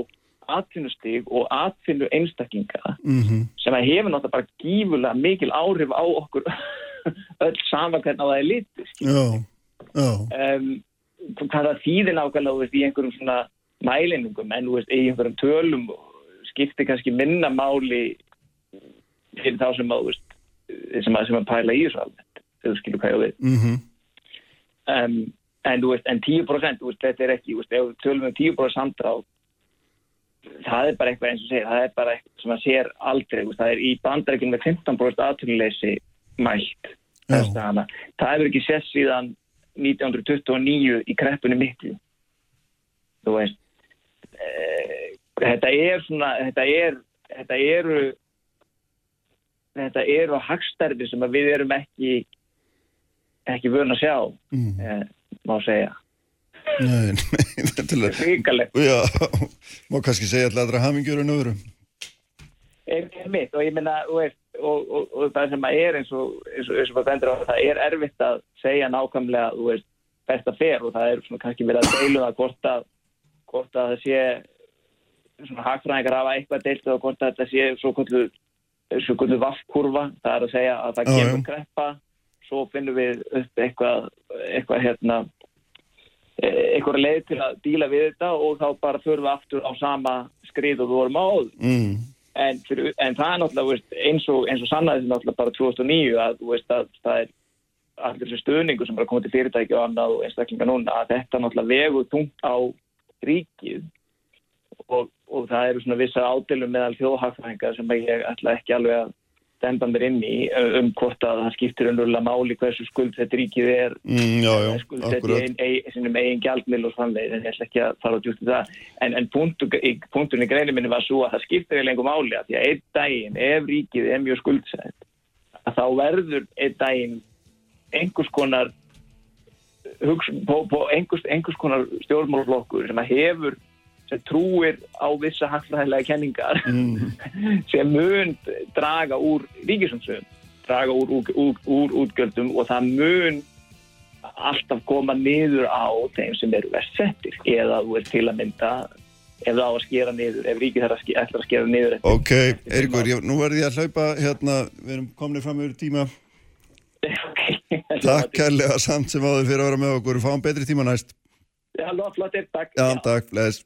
atvinnustig og atvinnu einstaklinga mm -hmm. sem að hefur náttúrulega bara gífulega mikil áhrif á okkur öll saman hvernig á það er litið um, hvað það þýðir nákvæmlega veist, í einhverjum svona mælingum en í einhverjum tölum skiptir kannski minna máli fyrir þá sem að, veist, sem að, sem að pæla í þessu alveg þegar þú skilur hvað ég við mm -hmm. um, en, en 10% þetta er ekki, ef við tölum um 10% samdráð það er bara eitthvað eins og segir, það er bara eitthvað sem að sér aldrei, veist, það er í bandarækjum með 15% aðtunuleysi mælt. Það hefur ekki sett síðan 1929 í kreppunni miklu. Þú veist, e, þetta er svona, þetta er, þetta eru, þetta eru hagstærfi sem við erum ekki, ekki vöna að sjá, mm. e, má segja. Nei, nei, þetta er ríkalegt. Já, má kannski segja alltaf aðra hamingjur en öðrum. Ég mitt og ég minna, og, og, og, og það sem að er eins og eins og, eins og það er erfitt að segja nákvæmlega, þú veist, besta fer og það er svona kannski verið að deilu það hvort að, hvort að það sé svona hagfræðingar hafa eitthvað deilt og hvort þetta sé svo kvöldu kvöldu vaffkurva, það er að segja að það kemur greppa, svo finnum við upp eitthvað, eitthvað hérna eitthvað leið til að díla við þetta og þá bara förum við aftur á sama skrið og við vorum á mm. en, fyrir, en það er náttúrulega veist, eins og, og sannaði náttúrulega bara 2009 að, veist, að það er allir þessu stöðningu sem að koma til fyrirtæki og annað og einstaklinga núna að þetta náttúrulega vegur tungt á ríkið og, og það eru svona vissa ádilum meðal þjóðhagfæðingar sem ég ætla ekki alveg að demba mér inn í um hvort að það skiptir unnurlega máli hversu skuldsett ríkið er mm, skuldsett í ein, ein, eigin gjaldmil og framvegð en ég ætla ekki að fara út út í það. En, en punkturinn í greinu minni var svo að það skiptir í lengur máli að því að einn daginn ef ríkið er mjög skuldsett að þá verður einn daginn einhvers konar hugs, på, på einhvers, einhvers konar stjórnmálflokkur sem að hefur sem trúir á vissa hagfræðilega kenningar mm. sem mun draga úr ríkisumsum, draga úr, úr, úr, úr útgjöldum og það mun alltaf koma niður á þeim sem eru verst settir eða þú er til að mynda ef það á að skera niður, ef ríkið þarf að að skera niður eftir. Ok, Eiríkur, nú verði ég að hlaupa hérna, við erum komnið fram yfir tíma okay. Takk kærlega samt sem áður fyrir að vera með okkur, fáum betri tíma næst Já, flott, takk Já, takk, bless